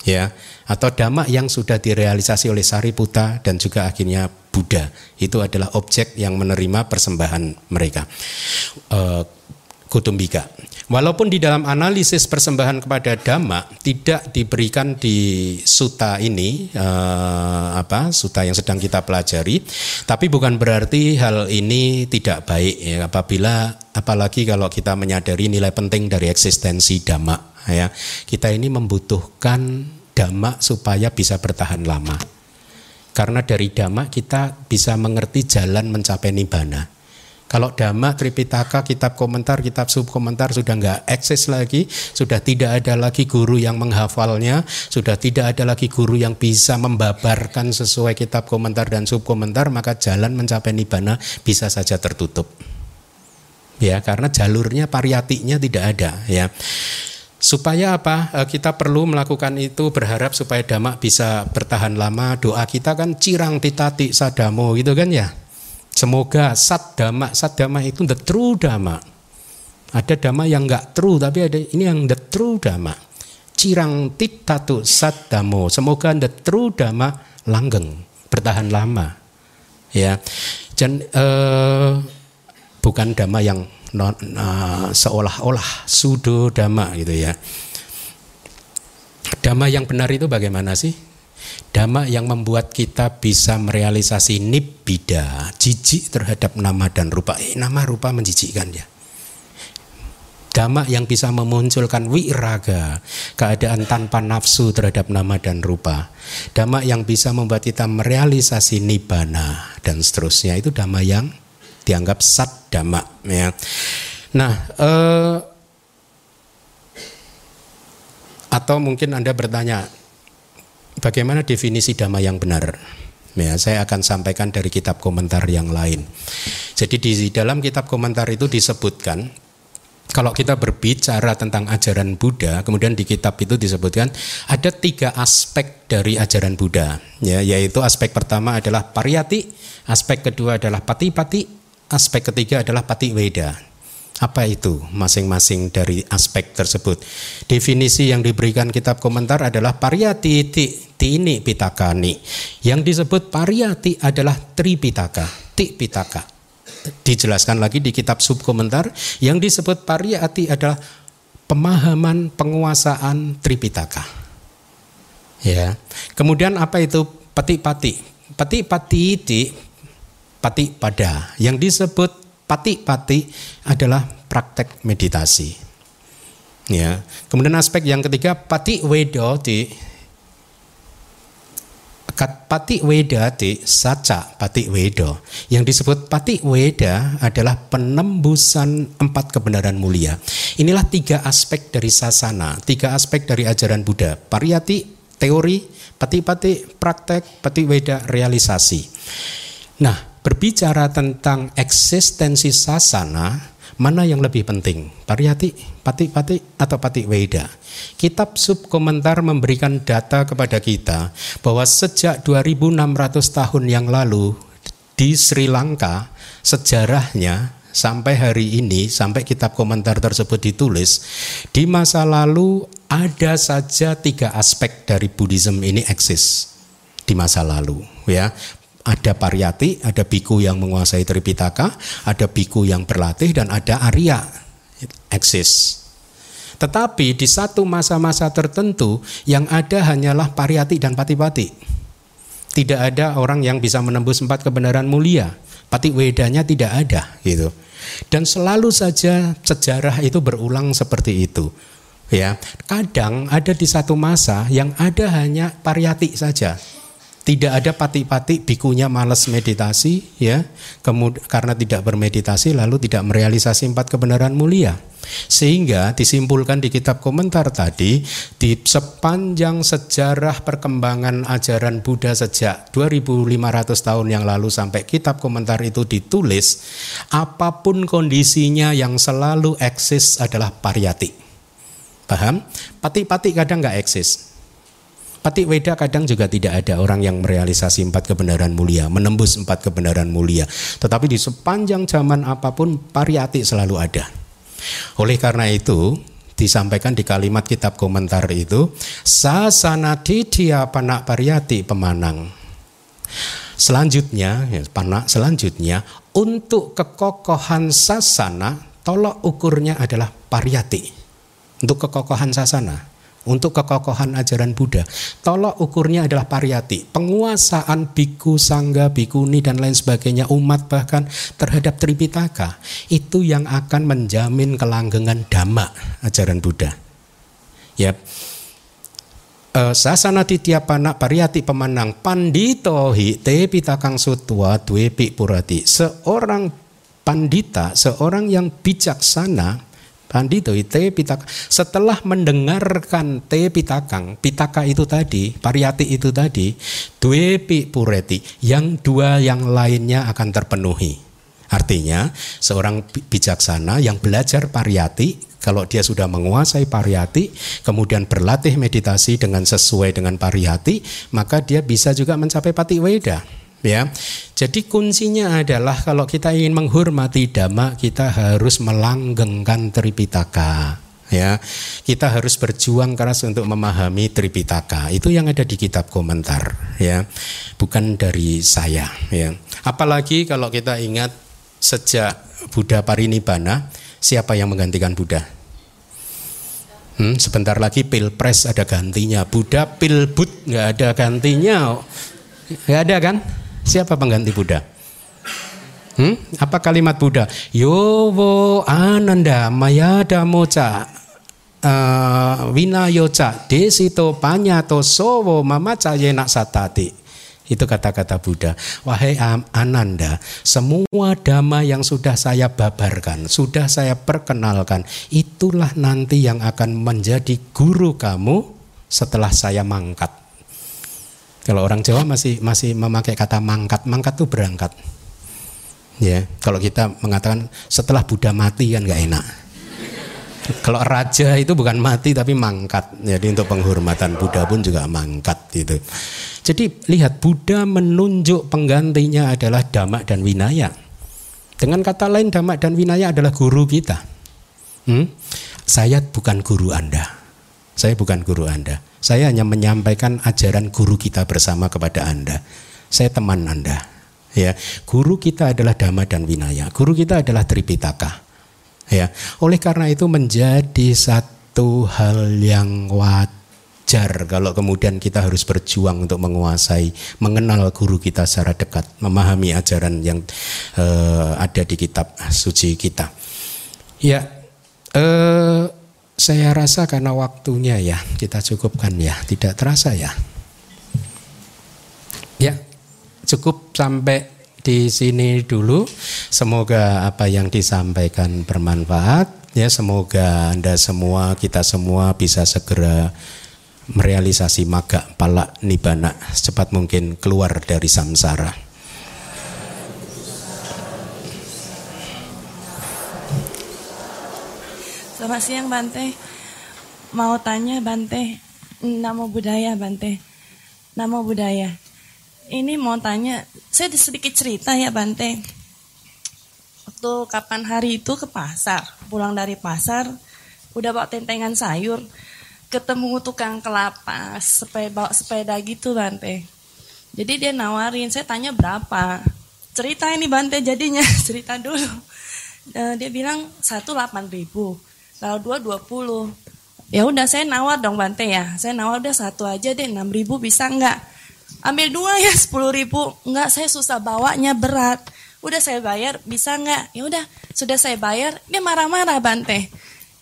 Ya atau dhamma yang sudah direalisasi oleh Sariputta dan juga akhirnya Buddha. Itu adalah objek yang menerima persembahan mereka. Uh, Kutumbika. Walaupun di dalam analisis persembahan kepada dhamma tidak diberikan di suta ini uh, apa suta yang sedang kita pelajari, tapi bukan berarti hal ini tidak baik ya. Apabila apalagi kalau kita menyadari nilai penting dari eksistensi dhamma ya. Kita ini membutuhkan dhamma supaya bisa bertahan lama. Karena dari dhamma kita bisa mengerti jalan mencapai nibbana kalau dhamma Tripitaka kitab komentar kitab subkomentar sudah nggak eksis lagi sudah tidak ada lagi guru yang menghafalnya sudah tidak ada lagi guru yang bisa membabarkan sesuai kitab komentar dan subkomentar maka jalan mencapai nibbana bisa saja tertutup ya karena jalurnya pariyatinya tidak ada ya Supaya apa? Eh, kita perlu melakukan itu berharap supaya damak bisa bertahan lama. Doa kita kan cirang titati sadamo gitu kan ya. Semoga sat damak, sat damak itu the true damak. Ada dhamma yang enggak true tapi ada ini yang the true dhamma. Cirang titatu damo. Semoga the true dhamma langgeng, bertahan lama. Ya. Dan uh, bukan dhamma yang non, uh, seolah-olah sudo dhamma gitu ya. Dhamma yang benar itu bagaimana sih? Dhamma yang membuat kita bisa merealisasi nibbida, jijik terhadap nama dan rupa. Eh, nama rupa menjijikkan ya. Dhamma yang bisa memunculkan wiraga, keadaan tanpa nafsu terhadap nama dan rupa. Dhamma yang bisa membuat kita merealisasi nibbana dan seterusnya itu dhamma yang dianggap sat dhamma ya. Nah, eh, atau mungkin Anda bertanya bagaimana definisi dhamma yang benar? Ya, saya akan sampaikan dari kitab komentar yang lain. Jadi di dalam kitab komentar itu disebutkan kalau kita berbicara tentang ajaran Buddha, kemudian di kitab itu disebutkan ada tiga aspek dari ajaran Buddha, ya, yaitu aspek pertama adalah pariyati, aspek kedua adalah pati-pati, aspek ketiga adalah pati weda. Apa itu masing-masing dari aspek tersebut? Definisi yang diberikan kitab komentar adalah tini pitakani. Yang disebut pariyati adalah tripitaka, ti pitaka. Dijelaskan lagi di kitab subkomentar yang disebut pariyati adalah pemahaman penguasaan tripitaka. Ya. Kemudian apa itu pati-pati? Pati-pati pati pada. Yang disebut pati-pati adalah praktek meditasi. Ya. Kemudian aspek yang ketiga pati wedo di pati weda di saca pati wedo. Yang disebut pati weda adalah penembusan empat kebenaran mulia. Inilah tiga aspek dari sasana, tiga aspek dari ajaran Buddha. Pariyati, teori, pati-pati, praktek, pati weda, realisasi. Nah, berbicara tentang eksistensi sasana, mana yang lebih penting? Pariyati, pati-pati, atau pati weda? Kitab subkomentar memberikan data kepada kita bahwa sejak 2600 tahun yang lalu di Sri Lanka sejarahnya sampai hari ini sampai kitab komentar tersebut ditulis di masa lalu ada saja tiga aspek dari Buddhism ini eksis di masa lalu ya ada pariyati, ada biku yang menguasai Tripitaka, ada biku yang berlatih dan ada Arya eksis. Tetapi di satu masa-masa tertentu yang ada hanyalah pariyati dan pati-pati. Tidak ada orang yang bisa menembus empat kebenaran mulia. Pati wedanya tidak ada gitu. Dan selalu saja sejarah itu berulang seperti itu. Ya, kadang ada di satu masa yang ada hanya pariyati saja tidak ada pati-pati bikunya malas meditasi ya kemudian karena tidak bermeditasi lalu tidak merealisasi empat kebenaran mulia Sehingga disimpulkan di kitab komentar tadi, di sepanjang sejarah perkembangan ajaran Buddha sejak 2500 tahun yang lalu sampai kitab komentar itu ditulis, apa pun kondisinya yang selalu eksis adalah pariyati. Paham? Pati-pati kadang nggak eksis. Pati Weda kadang juga tidak ada orang yang merealisasi empat kebenaran mulia, menembus empat kebenaran mulia. Tetapi di sepanjang zaman apa pun pariyati selalu ada. Oleh karena itu, disampaikan di kalimat kitab komentar itu, sasana didia panak pariyati pemanang. Selanjutnya, ya, panak selanjutnya, untuk kekokohan sasana, tolok ukurnya adalah pariyati. Untuk kekokohan sasana untuk kekokohan ajaran Buddha. Tolok ukurnya adalah pariyati, penguasaan biku, sangga, bikuni dan lain sebagainya umat bahkan terhadap Tripitaka itu yang akan menjamin kelanggengan dhamma ajaran Buddha. Ya. Uh, sasana titiapana pariyati pemanang pandito hi te pitakang sutwa dwe purati. Seorang pandita, seorang yang bijaksana Pandito te pitaka. Setelah mendengarkan te pitakang, pitaka itu tadi, pariyati itu tadi, due pi pureti, yang dua yang lainnya akan terpenuhi. Artinya, seorang bijaksana yang belajar pariyati, kalau dia sudah menguasai pariyati, kemudian berlatih meditasi dengan sesuai dengan pariyati, maka dia bisa juga mencapai pati weda ya. Jadi kuncinya adalah kalau kita ingin menghormati dhamma kita harus melanggengkan Tripitaka ya. Kita harus berjuang keras untuk memahami Tripitaka. Itu yang ada di kitab komentar ya. Bukan dari saya ya. Apalagi kalau kita ingat sejak Buddha Parinibbana siapa yang menggantikan Buddha? Hmm, sebentar lagi pilpres ada gantinya. Buddha pilbut nggak ada gantinya, nggak ada kan? Siapa pengganti Buddha? Hmm? Apa kalimat Buddha? Yowo ananda mayada moca uh, winayoca desito panyato sowo mamaca yenak satati. Itu kata-kata Buddha. Wahai Ananda, semua dhamma yang sudah saya babarkan, sudah saya perkenalkan, itulah nanti yang akan menjadi guru kamu setelah saya mangkat. Kalau orang Jawa masih masih memakai kata mangkat, mangkat itu berangkat. Ya, kalau kita mengatakan setelah Buddha mati kan nggak enak. Kalau raja itu bukan mati tapi mangkat. Jadi untuk penghormatan Buddha pun juga mangkat gitu. Jadi lihat Buddha menunjuk penggantinya adalah Dhamma dan Winaya. Dengan kata lain Dhamma dan Winaya adalah guru kita. Hmm? Saya bukan guru Anda. Saya bukan guru Anda. Saya hanya menyampaikan ajaran guru kita bersama kepada Anda. Saya teman Anda. Ya, guru kita adalah Dhamma dan Winaya. Guru kita adalah Tripitaka. Ya, oleh karena itu menjadi satu hal yang wajar kalau kemudian kita harus berjuang untuk menguasai, mengenal guru kita secara dekat, memahami ajaran yang uh, ada di kitab suci kita. Ya, uh, saya rasa karena waktunya ya kita cukupkan ya, tidak terasa ya. Ya, cukup sampai di sini dulu. Semoga apa yang disampaikan bermanfaat. Ya, semoga Anda semua, kita semua bisa segera merealisasi maga palak nibana secepat mungkin keluar dari samsara. Selamat siang Bante. Mau tanya Bante, nama budaya Bante. Nama budaya. Ini mau tanya, saya sedikit cerita ya Bante. Waktu kapan hari itu ke pasar, pulang dari pasar, udah bawa tentengan sayur, ketemu tukang kelapa, sepeda bawa sepeda gitu Bante. Jadi dia nawarin, saya tanya berapa. Cerita ini Bante jadinya, cerita dulu. Uh, dia bilang satu delapan ribu dua dua puluh. Ya udah saya nawar dong Bante ya. Saya nawar udah satu aja deh enam ribu bisa nggak? Ambil dua ya sepuluh ribu. Nggak saya susah bawanya berat. Udah saya bayar bisa nggak? Ya udah sudah saya bayar. Dia marah-marah Bante.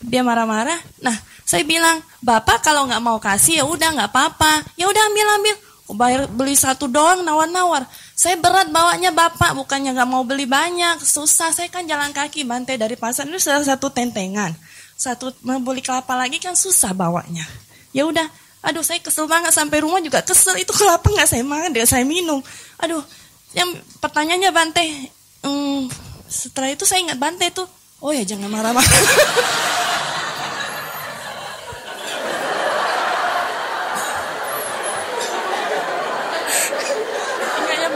Dia marah-marah. Nah saya bilang bapak kalau nggak mau kasih ya udah nggak apa-apa. Ya udah ambil ambil. Bayar beli satu doang nawar-nawar. Saya berat bawanya bapak, bukannya nggak mau beli banyak, susah. Saya kan jalan kaki Bante dari pasar itu salah satu tentengan, satu mau beli kelapa lagi kan susah bawanya. Ya udah, aduh saya kesel banget sampai rumah juga kesel itu kelapa nggak saya makan, dia saya minum. Aduh, yang pertanyaannya Bante, hmm, setelah itu saya ingat Bante tuh, oh ya jangan marah-marah.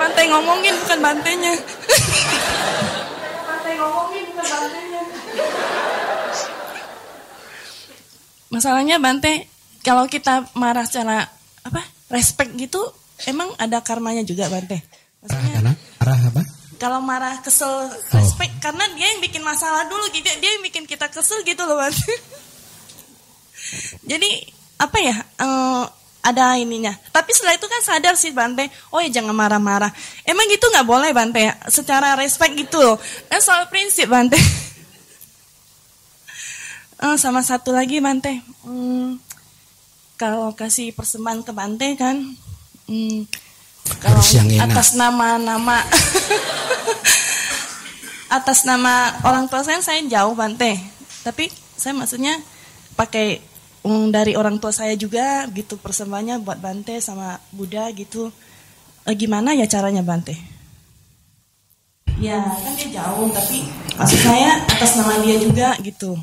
Bante ngomongin bukan bantenya. Bante ngomongin bukan bantenya. Masalahnya Bante kalau kita marah secara apa respect gitu emang ada karmanya juga Bante. Maksudnya, marah apa? Kalau marah kesel respect oh. karena dia yang bikin masalah dulu gitu dia yang bikin kita kesel gitu loh Bante. Jadi apa ya? Uh, ada ininya. Tapi setelah itu kan sadar sih Bante, oh ya jangan marah-marah. Emang gitu nggak boleh Bante, secara respect gitu loh. Kan soal prinsip Bante. uh, sama satu lagi Bante, hmm, kalau kasih persembahan ke Bante kan, hmm, kalau yang atas nama-nama, atas nama orang tua saya saya jauh Bante. Tapi saya maksudnya pakai um, dari orang tua saya juga gitu persembahannya buat Bante sama Buddha gitu. E, gimana ya caranya Bante? Ya kan dia jauh tapi maksud saya atas nama dia juga gitu.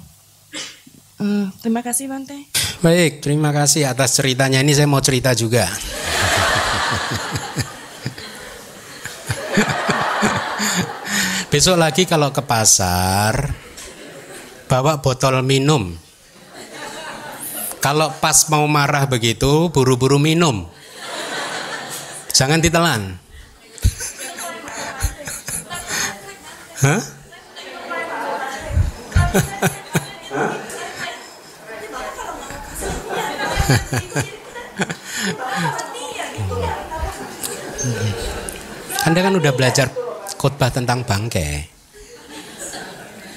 Hmm, terima kasih Bante. Baik, terima kasih atas ceritanya. Ini saya mau cerita juga. Besok lagi kalau ke pasar bawa botol minum kalau pas mau marah begitu, buru-buru minum. Jangan ditelan. Hah? Anda kan udah belajar khotbah tentang bangke.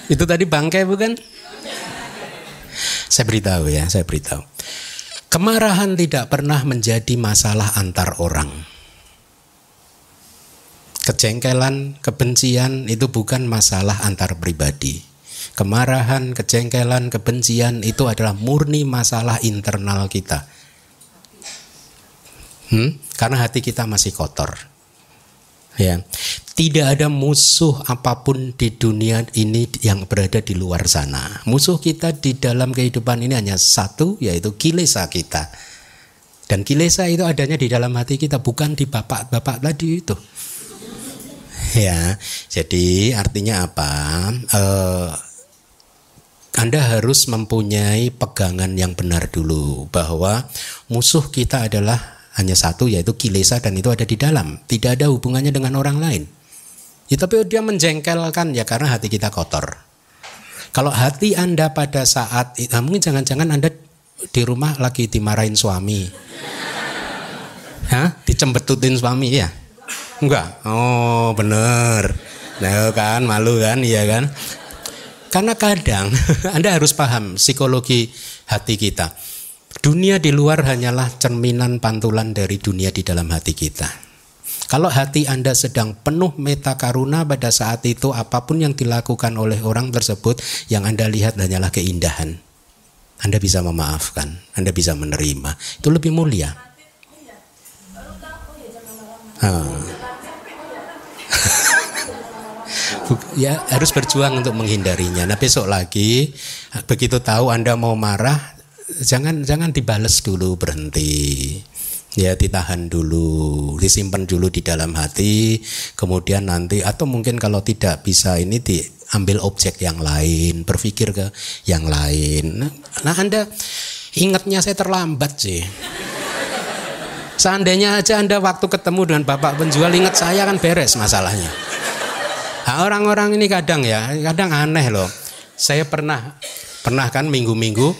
Itu tadi bangke bukan? Saya beritahu ya, saya beritahu. Kemarahan tidak pernah menjadi masalah antar orang. Kejengkelan, kebencian itu bukan masalah antar pribadi. Kemarahan, kejengkelan, kebencian itu adalah murni masalah internal kita. Hmm? Karena hati kita masih kotor. Ya. Tidak ada musuh apa pun di dunia ini yang berada di luar sana. Musuh kita di dalam kehidupan ini hanya satu, yaitu kilesa kita. Dan kilesa itu adanya di dalam hati kita, bukan di bapak-bapak tadi itu. Ya, jadi artinya apa? Eh, anda harus mempunyai pegangan yang benar dulu bahwa musuh kita adalah hanya satu yaitu kilesa dan itu ada di dalam, tidak ada hubungannya dengan orang lain. Ya, tapi dia menjengkelkan ya karena hati kita kotor. Kalau hati Anda pada saat nah mungkin jangan-jangan Anda di rumah lagi dimarahin suami. Hah? Dicembetutin suami ya? Enggak. Oh, bener. Nah, kan malu kan, iya kan? Karena kadang Anda harus paham psikologi hati kita. Dunia di luar hanyalah cerminan pantulan dari dunia di dalam hati kita. Kalau hati Anda sedang penuh meta karuna pada saat itu apa pun yang dilakukan oleh orang tersebut yang Anda lihat hanyalah keindahan. Anda bisa memaafkan, Anda bisa menerima. Itu lebih mulia. Hmm. Ya harus berjuang untuk menghindarinya. Nah besok lagi begitu tahu Anda mau marah, jangan jangan dibales dulu berhenti ya ditahan dulu, disimpan dulu di dalam hati, kemudian nanti atau mungkin kalau tidak bisa ini diambil objek yang lain, berpikir ke yang lain. Nah, Anda ingatnya saya terlambat sih. Seandainya aja Anda waktu ketemu dengan Bapak penjual ingat saya kan beres masalahnya. Nah, orang-orang ini kadang ya, kadang aneh loh. Saya pernah pernah kan minggu-minggu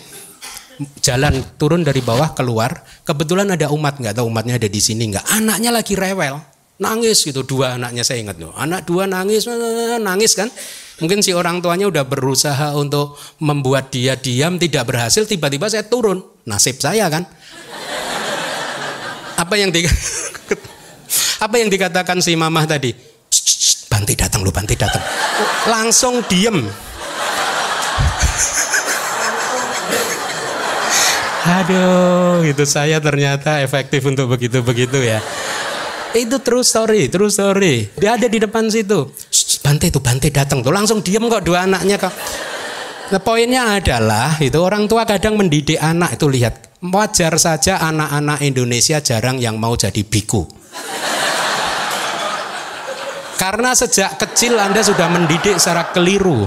jalan turun dari bawah keluar, kebetulan ada umat nggak tahu umatnya ada di sini nggak, anaknya lagi rewel, nangis gitu dua anaknya saya ingat loh, anak dua nangis nangis kan, mungkin si orang tuanya udah berusaha untuk membuat dia diam tidak berhasil, tiba-tiba saya turun, nasib saya kan, apa yang di Apa yang dikatakan si mamah tadi? Banti datang lu, Banti datang. Langsung diem. Aduh, itu saya ternyata efektif untuk begitu-begitu ya. Itu true story, true story. Dia ada di depan situ. Bante itu, Bante datang tuh langsung diem kok dua anaknya kok. Nah, poinnya adalah itu orang tua kadang mendidik anak itu lihat wajar saja anak-anak Indonesia jarang yang mau jadi biku. Karena sejak kecil Anda sudah mendidik secara keliru.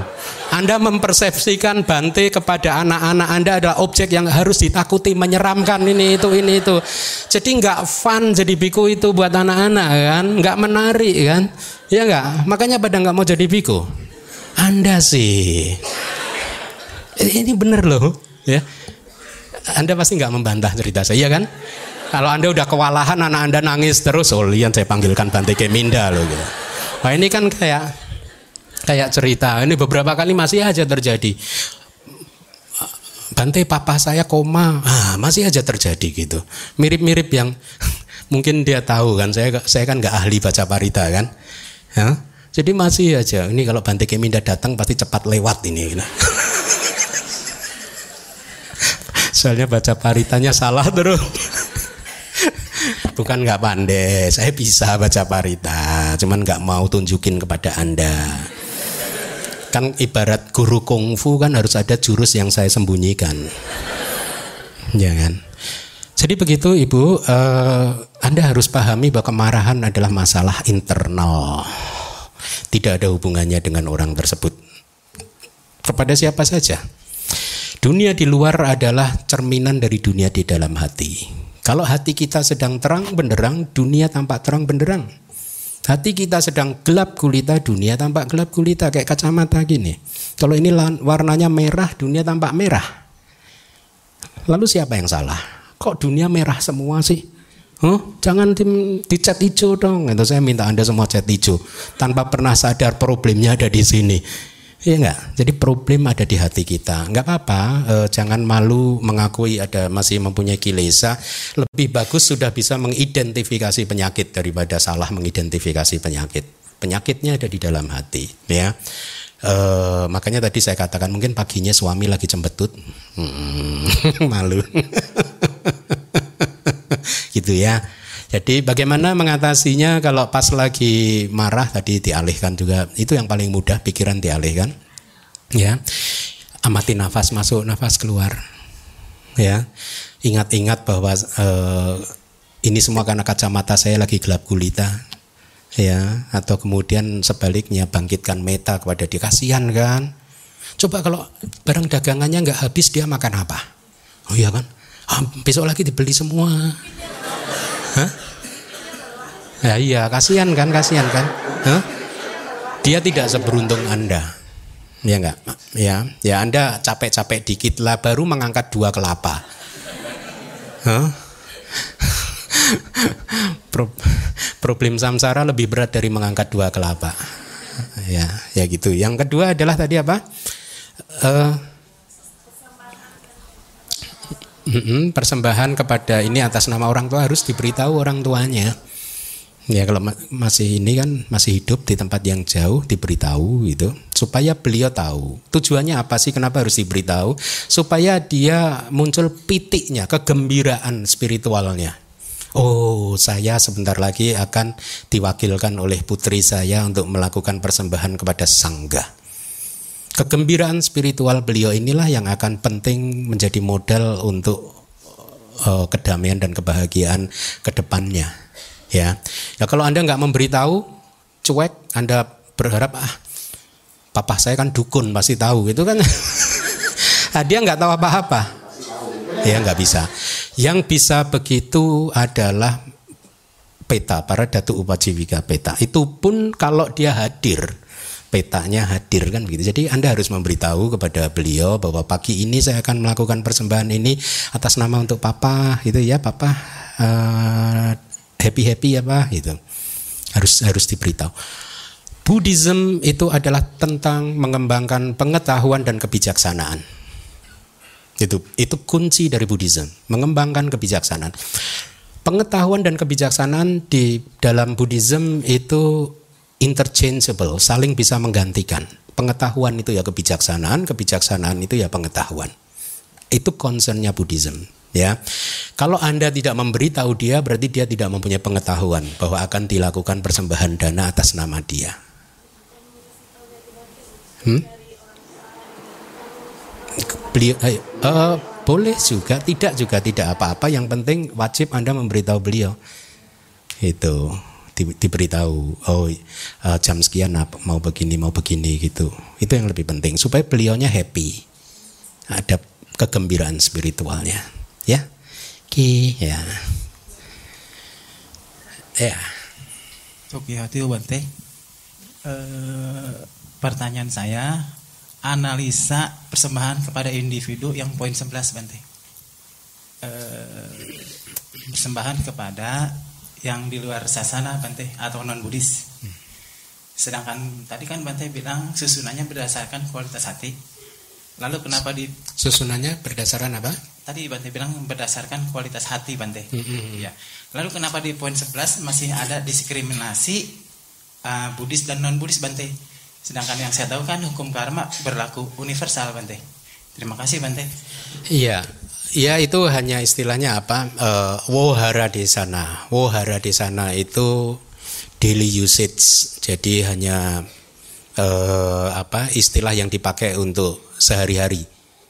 Anda mempersepsikan Bante kepada anak-anak Anda adalah objek yang harus ditakuti, menyeramkan ini itu ini itu. Jadi nggak fun jadi biku itu buat anak-anak kan, nggak menarik kan, ya nggak. Makanya pada nggak mau jadi biku. Anda sih ini benar loh ya anda pasti nggak membantah cerita saya kan kalau anda udah kewalahan anak anda nangis terus oh lian saya panggilkan Bante Keminda loh gitu. Nah ini kan kayak kayak cerita. Ini beberapa kali masih aja terjadi. Bante papa saya koma. Ah, masih aja terjadi gitu. Mirip-mirip yang mungkin dia tahu kan. Saya saya kan nggak ahli baca parita kan. Ya? jadi masih aja. Ini kalau Bante Keminda datang pasti cepat lewat ini. Soalnya baca paritanya salah terus. Bukan nggak pandai, saya bisa baca parita, cuman nggak mau tunjukin kepada anda. Kan ibarat guru kungfu kan harus ada jurus yang saya sembunyikan, jangan. Jadi begitu ibu, uh, anda harus pahami bahwa kemarahan adalah masalah internal, tidak ada hubungannya dengan orang tersebut. Kepada siapa saja. Dunia di luar adalah cerminan dari dunia di dalam hati. Kalau hati kita sedang terang benderang, dunia tampak terang benderang. Hati kita sedang gelap gulita, dunia tampak gelap gulita kayak kacamata gini. Kalau ini warnanya merah, dunia tampak merah. Lalu siapa yang salah? Kok dunia merah semua sih? Huh? Jangan tim dicat hijau dong. Itu saya minta Anda semua cat hijau tanpa pernah sadar problemnya ada di sini. Iya enggak? Jadi problem ada di hati kita. Enggak apa-apa, e, jangan malu mengakui ada masih mempunyai kilesa. Lebih bagus sudah bisa mengidentifikasi penyakit daripada salah mengidentifikasi penyakit. Penyakitnya ada di dalam hati, ya. E, makanya tadi saya katakan mungkin paginya suami lagi cembetut, hmm, malu, gitu ya. Jadi bagaimana mengatasinya kalau pas lagi marah tadi dialihkan juga itu yang paling mudah pikiran dialihkan. Ya. Amati nafas masuk, nafas keluar. Ya. Ingat-ingat bahwa eh, ini semua karena kacamata saya lagi gelap gulita. Ya, atau kemudian sebaliknya bangkitkan meta kepada dia kasihan kan. Coba kalau barang dagangannya nggak habis dia makan apa? Oh iya kan? Ah, besok lagi dibeli semua. Hah? Ya iya, kasihan kan, kasihan kan. Huh? Dia tidak seberuntung Anda. Ya enggak? Ya, ya Anda capek-capek dikit lah baru mengangkat dua kelapa. Huh? Pro problem samsara lebih berat dari mengangkat dua kelapa. Ya, ya gitu. Yang kedua adalah tadi apa? Uh, persembahan kepada ini atas nama orang tua harus diberitahu orang tuanya. Ya kalau masih ini kan masih hidup di tempat yang jauh diberitahu gitu. Supaya beliau tahu. Tujuannya apa sih? Kenapa harus diberitahu? Supaya dia muncul pitiknya kegembiraan spiritualnya. Oh saya sebentar lagi akan diwakilkan oleh putri saya untuk melakukan persembahan kepada sangga kegembiraan spiritual beliau inilah yang akan penting menjadi modal untuk uh, kedamaian dan kebahagiaan ke depannya ya. Ya kalau anda nggak memberitahu cuek anda berharap ah papa saya kan dukun pasti tahu gitu kan. Dia nggak tahu apa-apa. Ya nggak bisa. Yang bisa begitu adalah peta para datu upajiwika peta. Itu pun kalau dia hadir petanya hadir kan begitu. Jadi Anda harus memberitahu kepada beliau bahwa pagi ini saya akan melakukan persembahan ini atas nama untuk papa gitu ya, papa uh, happy happy apa gitu. Harus harus diberitahu. Buddhism itu adalah tentang mengembangkan pengetahuan dan kebijaksanaan. Itu itu kunci dari Buddhism mengembangkan kebijaksanaan. Pengetahuan dan kebijaksanaan di dalam Buddhism itu interchangeable, saling bisa menggantikan. Pengetahuan itu ya kebijaksanaan, kebijaksanaan itu ya pengetahuan. Itu concernnya Buddhism. Ya, kalau anda tidak memberitahu dia, berarti dia tidak mempunyai pengetahuan bahwa akan dilakukan persembahan dana atas nama dia. Hmm? Beliau, uh, boleh juga, tidak juga tidak apa-apa. Yang penting wajib Anda memberitahu beliau. Itu di, diberitahu, oh uh, jam sekian mau begini mau begini gitu. Itu yang lebih penting supaya beliaunya happy. Ada kegembiraan spiritualnya, ya. Ki, ya. Ya. Oke, hati Bante. Uh, pertanyaan saya analisa persembahan kepada individu yang poin 11 Bante. E, persembahan kepada yang di luar sasana Bante atau non Buddhis. Sedangkan tadi kan Bante bilang susunannya berdasarkan kualitas hati. Lalu kenapa di susunannya berdasarkan apa? Tadi Bante bilang berdasarkan kualitas hati Bante. Mm -hmm. Ya. Lalu kenapa di poin 11 masih ada diskriminasi uh, Buddhis dan non Buddhis Bante? Sedangkan yang saya tahu kan hukum karma berlaku universal, Bante. Terima kasih, Bante. Iya, ya itu hanya istilahnya apa? Uh, wohara di sana. Wohara di sana itu daily usage. Jadi hanya uh, apa? Istilah yang dipakai untuk sehari-hari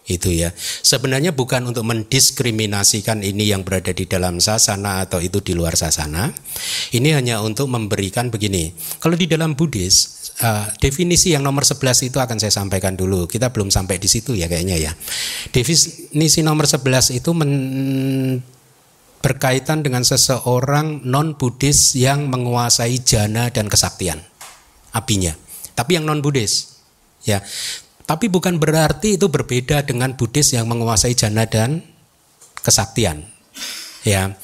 itu ya. Sebenarnya bukan untuk mendiskriminasikan ini yang berada di dalam sasana atau itu di luar sasana. Ini hanya untuk memberikan begini. Kalau di dalam Buddhis, uh, definisi yang nomor 11 itu akan saya sampaikan dulu. Kita belum sampai di situ ya kayaknya ya. Definisi nomor 11 itu men berkaitan dengan seseorang non Buddhis yang menguasai jana dan kesaktian apinya. Tapi yang non Buddhis ya. Tapi bukan berarti itu berbeda dengan Buddhis yang menguasai jana dan kesaktian. Ya.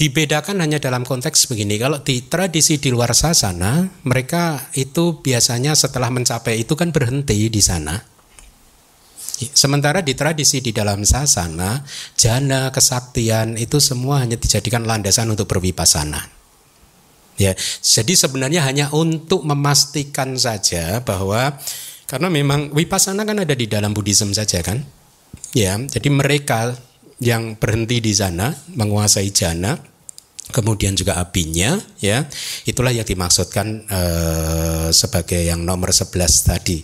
Dibedakan hanya dalam konteks begini. Kalau di tradisi di luar sasana, mereka itu biasanya setelah mencapai itu kan berhenti di sana. Sementara di tradisi di dalam sasana, jana, kesaktian itu semua hanya dijadikan landasan untuk berwipasana. Ya, jadi sebenarnya hanya untuk memastikan saja bahwa karena memang wipasana kan ada di dalam Buddhism saja kan. Ya, jadi mereka yang berhenti di sana menguasai jana kemudian juga apinya ya. Itulah yang dimaksudkan eh, sebagai yang nomor 11 tadi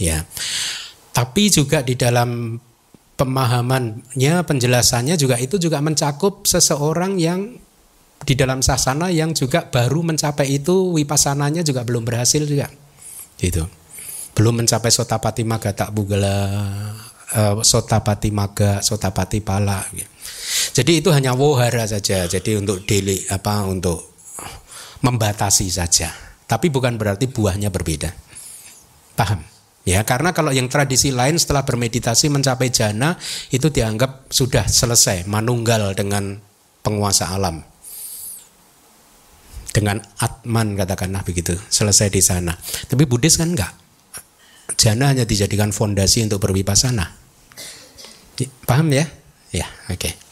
ya. Tapi juga di dalam pemahamannya penjelasannya juga itu juga mencakup seseorang yang di dalam sasana yang juga baru mencapai itu wipasananya juga belum berhasil juga. Gitu. Belum mencapai sotapati maga tak bugala uh, sotapati maga sotapati pala gitu. Jadi itu hanya wohara saja. Jadi untuk deli apa untuk membatasi saja. Tapi bukan berarti buahnya berbeda. Paham? Ya karena kalau yang tradisi lain setelah bermeditasi mencapai jana itu dianggap sudah selesai manunggal dengan penguasa alam. Dengan atman katakanlah begitu selesai di sana. Tapi Buddhis kan enggak. Jana hanya dijadikan fondasi untuk berwipasana. Paham ya? Ya, oke. Okay.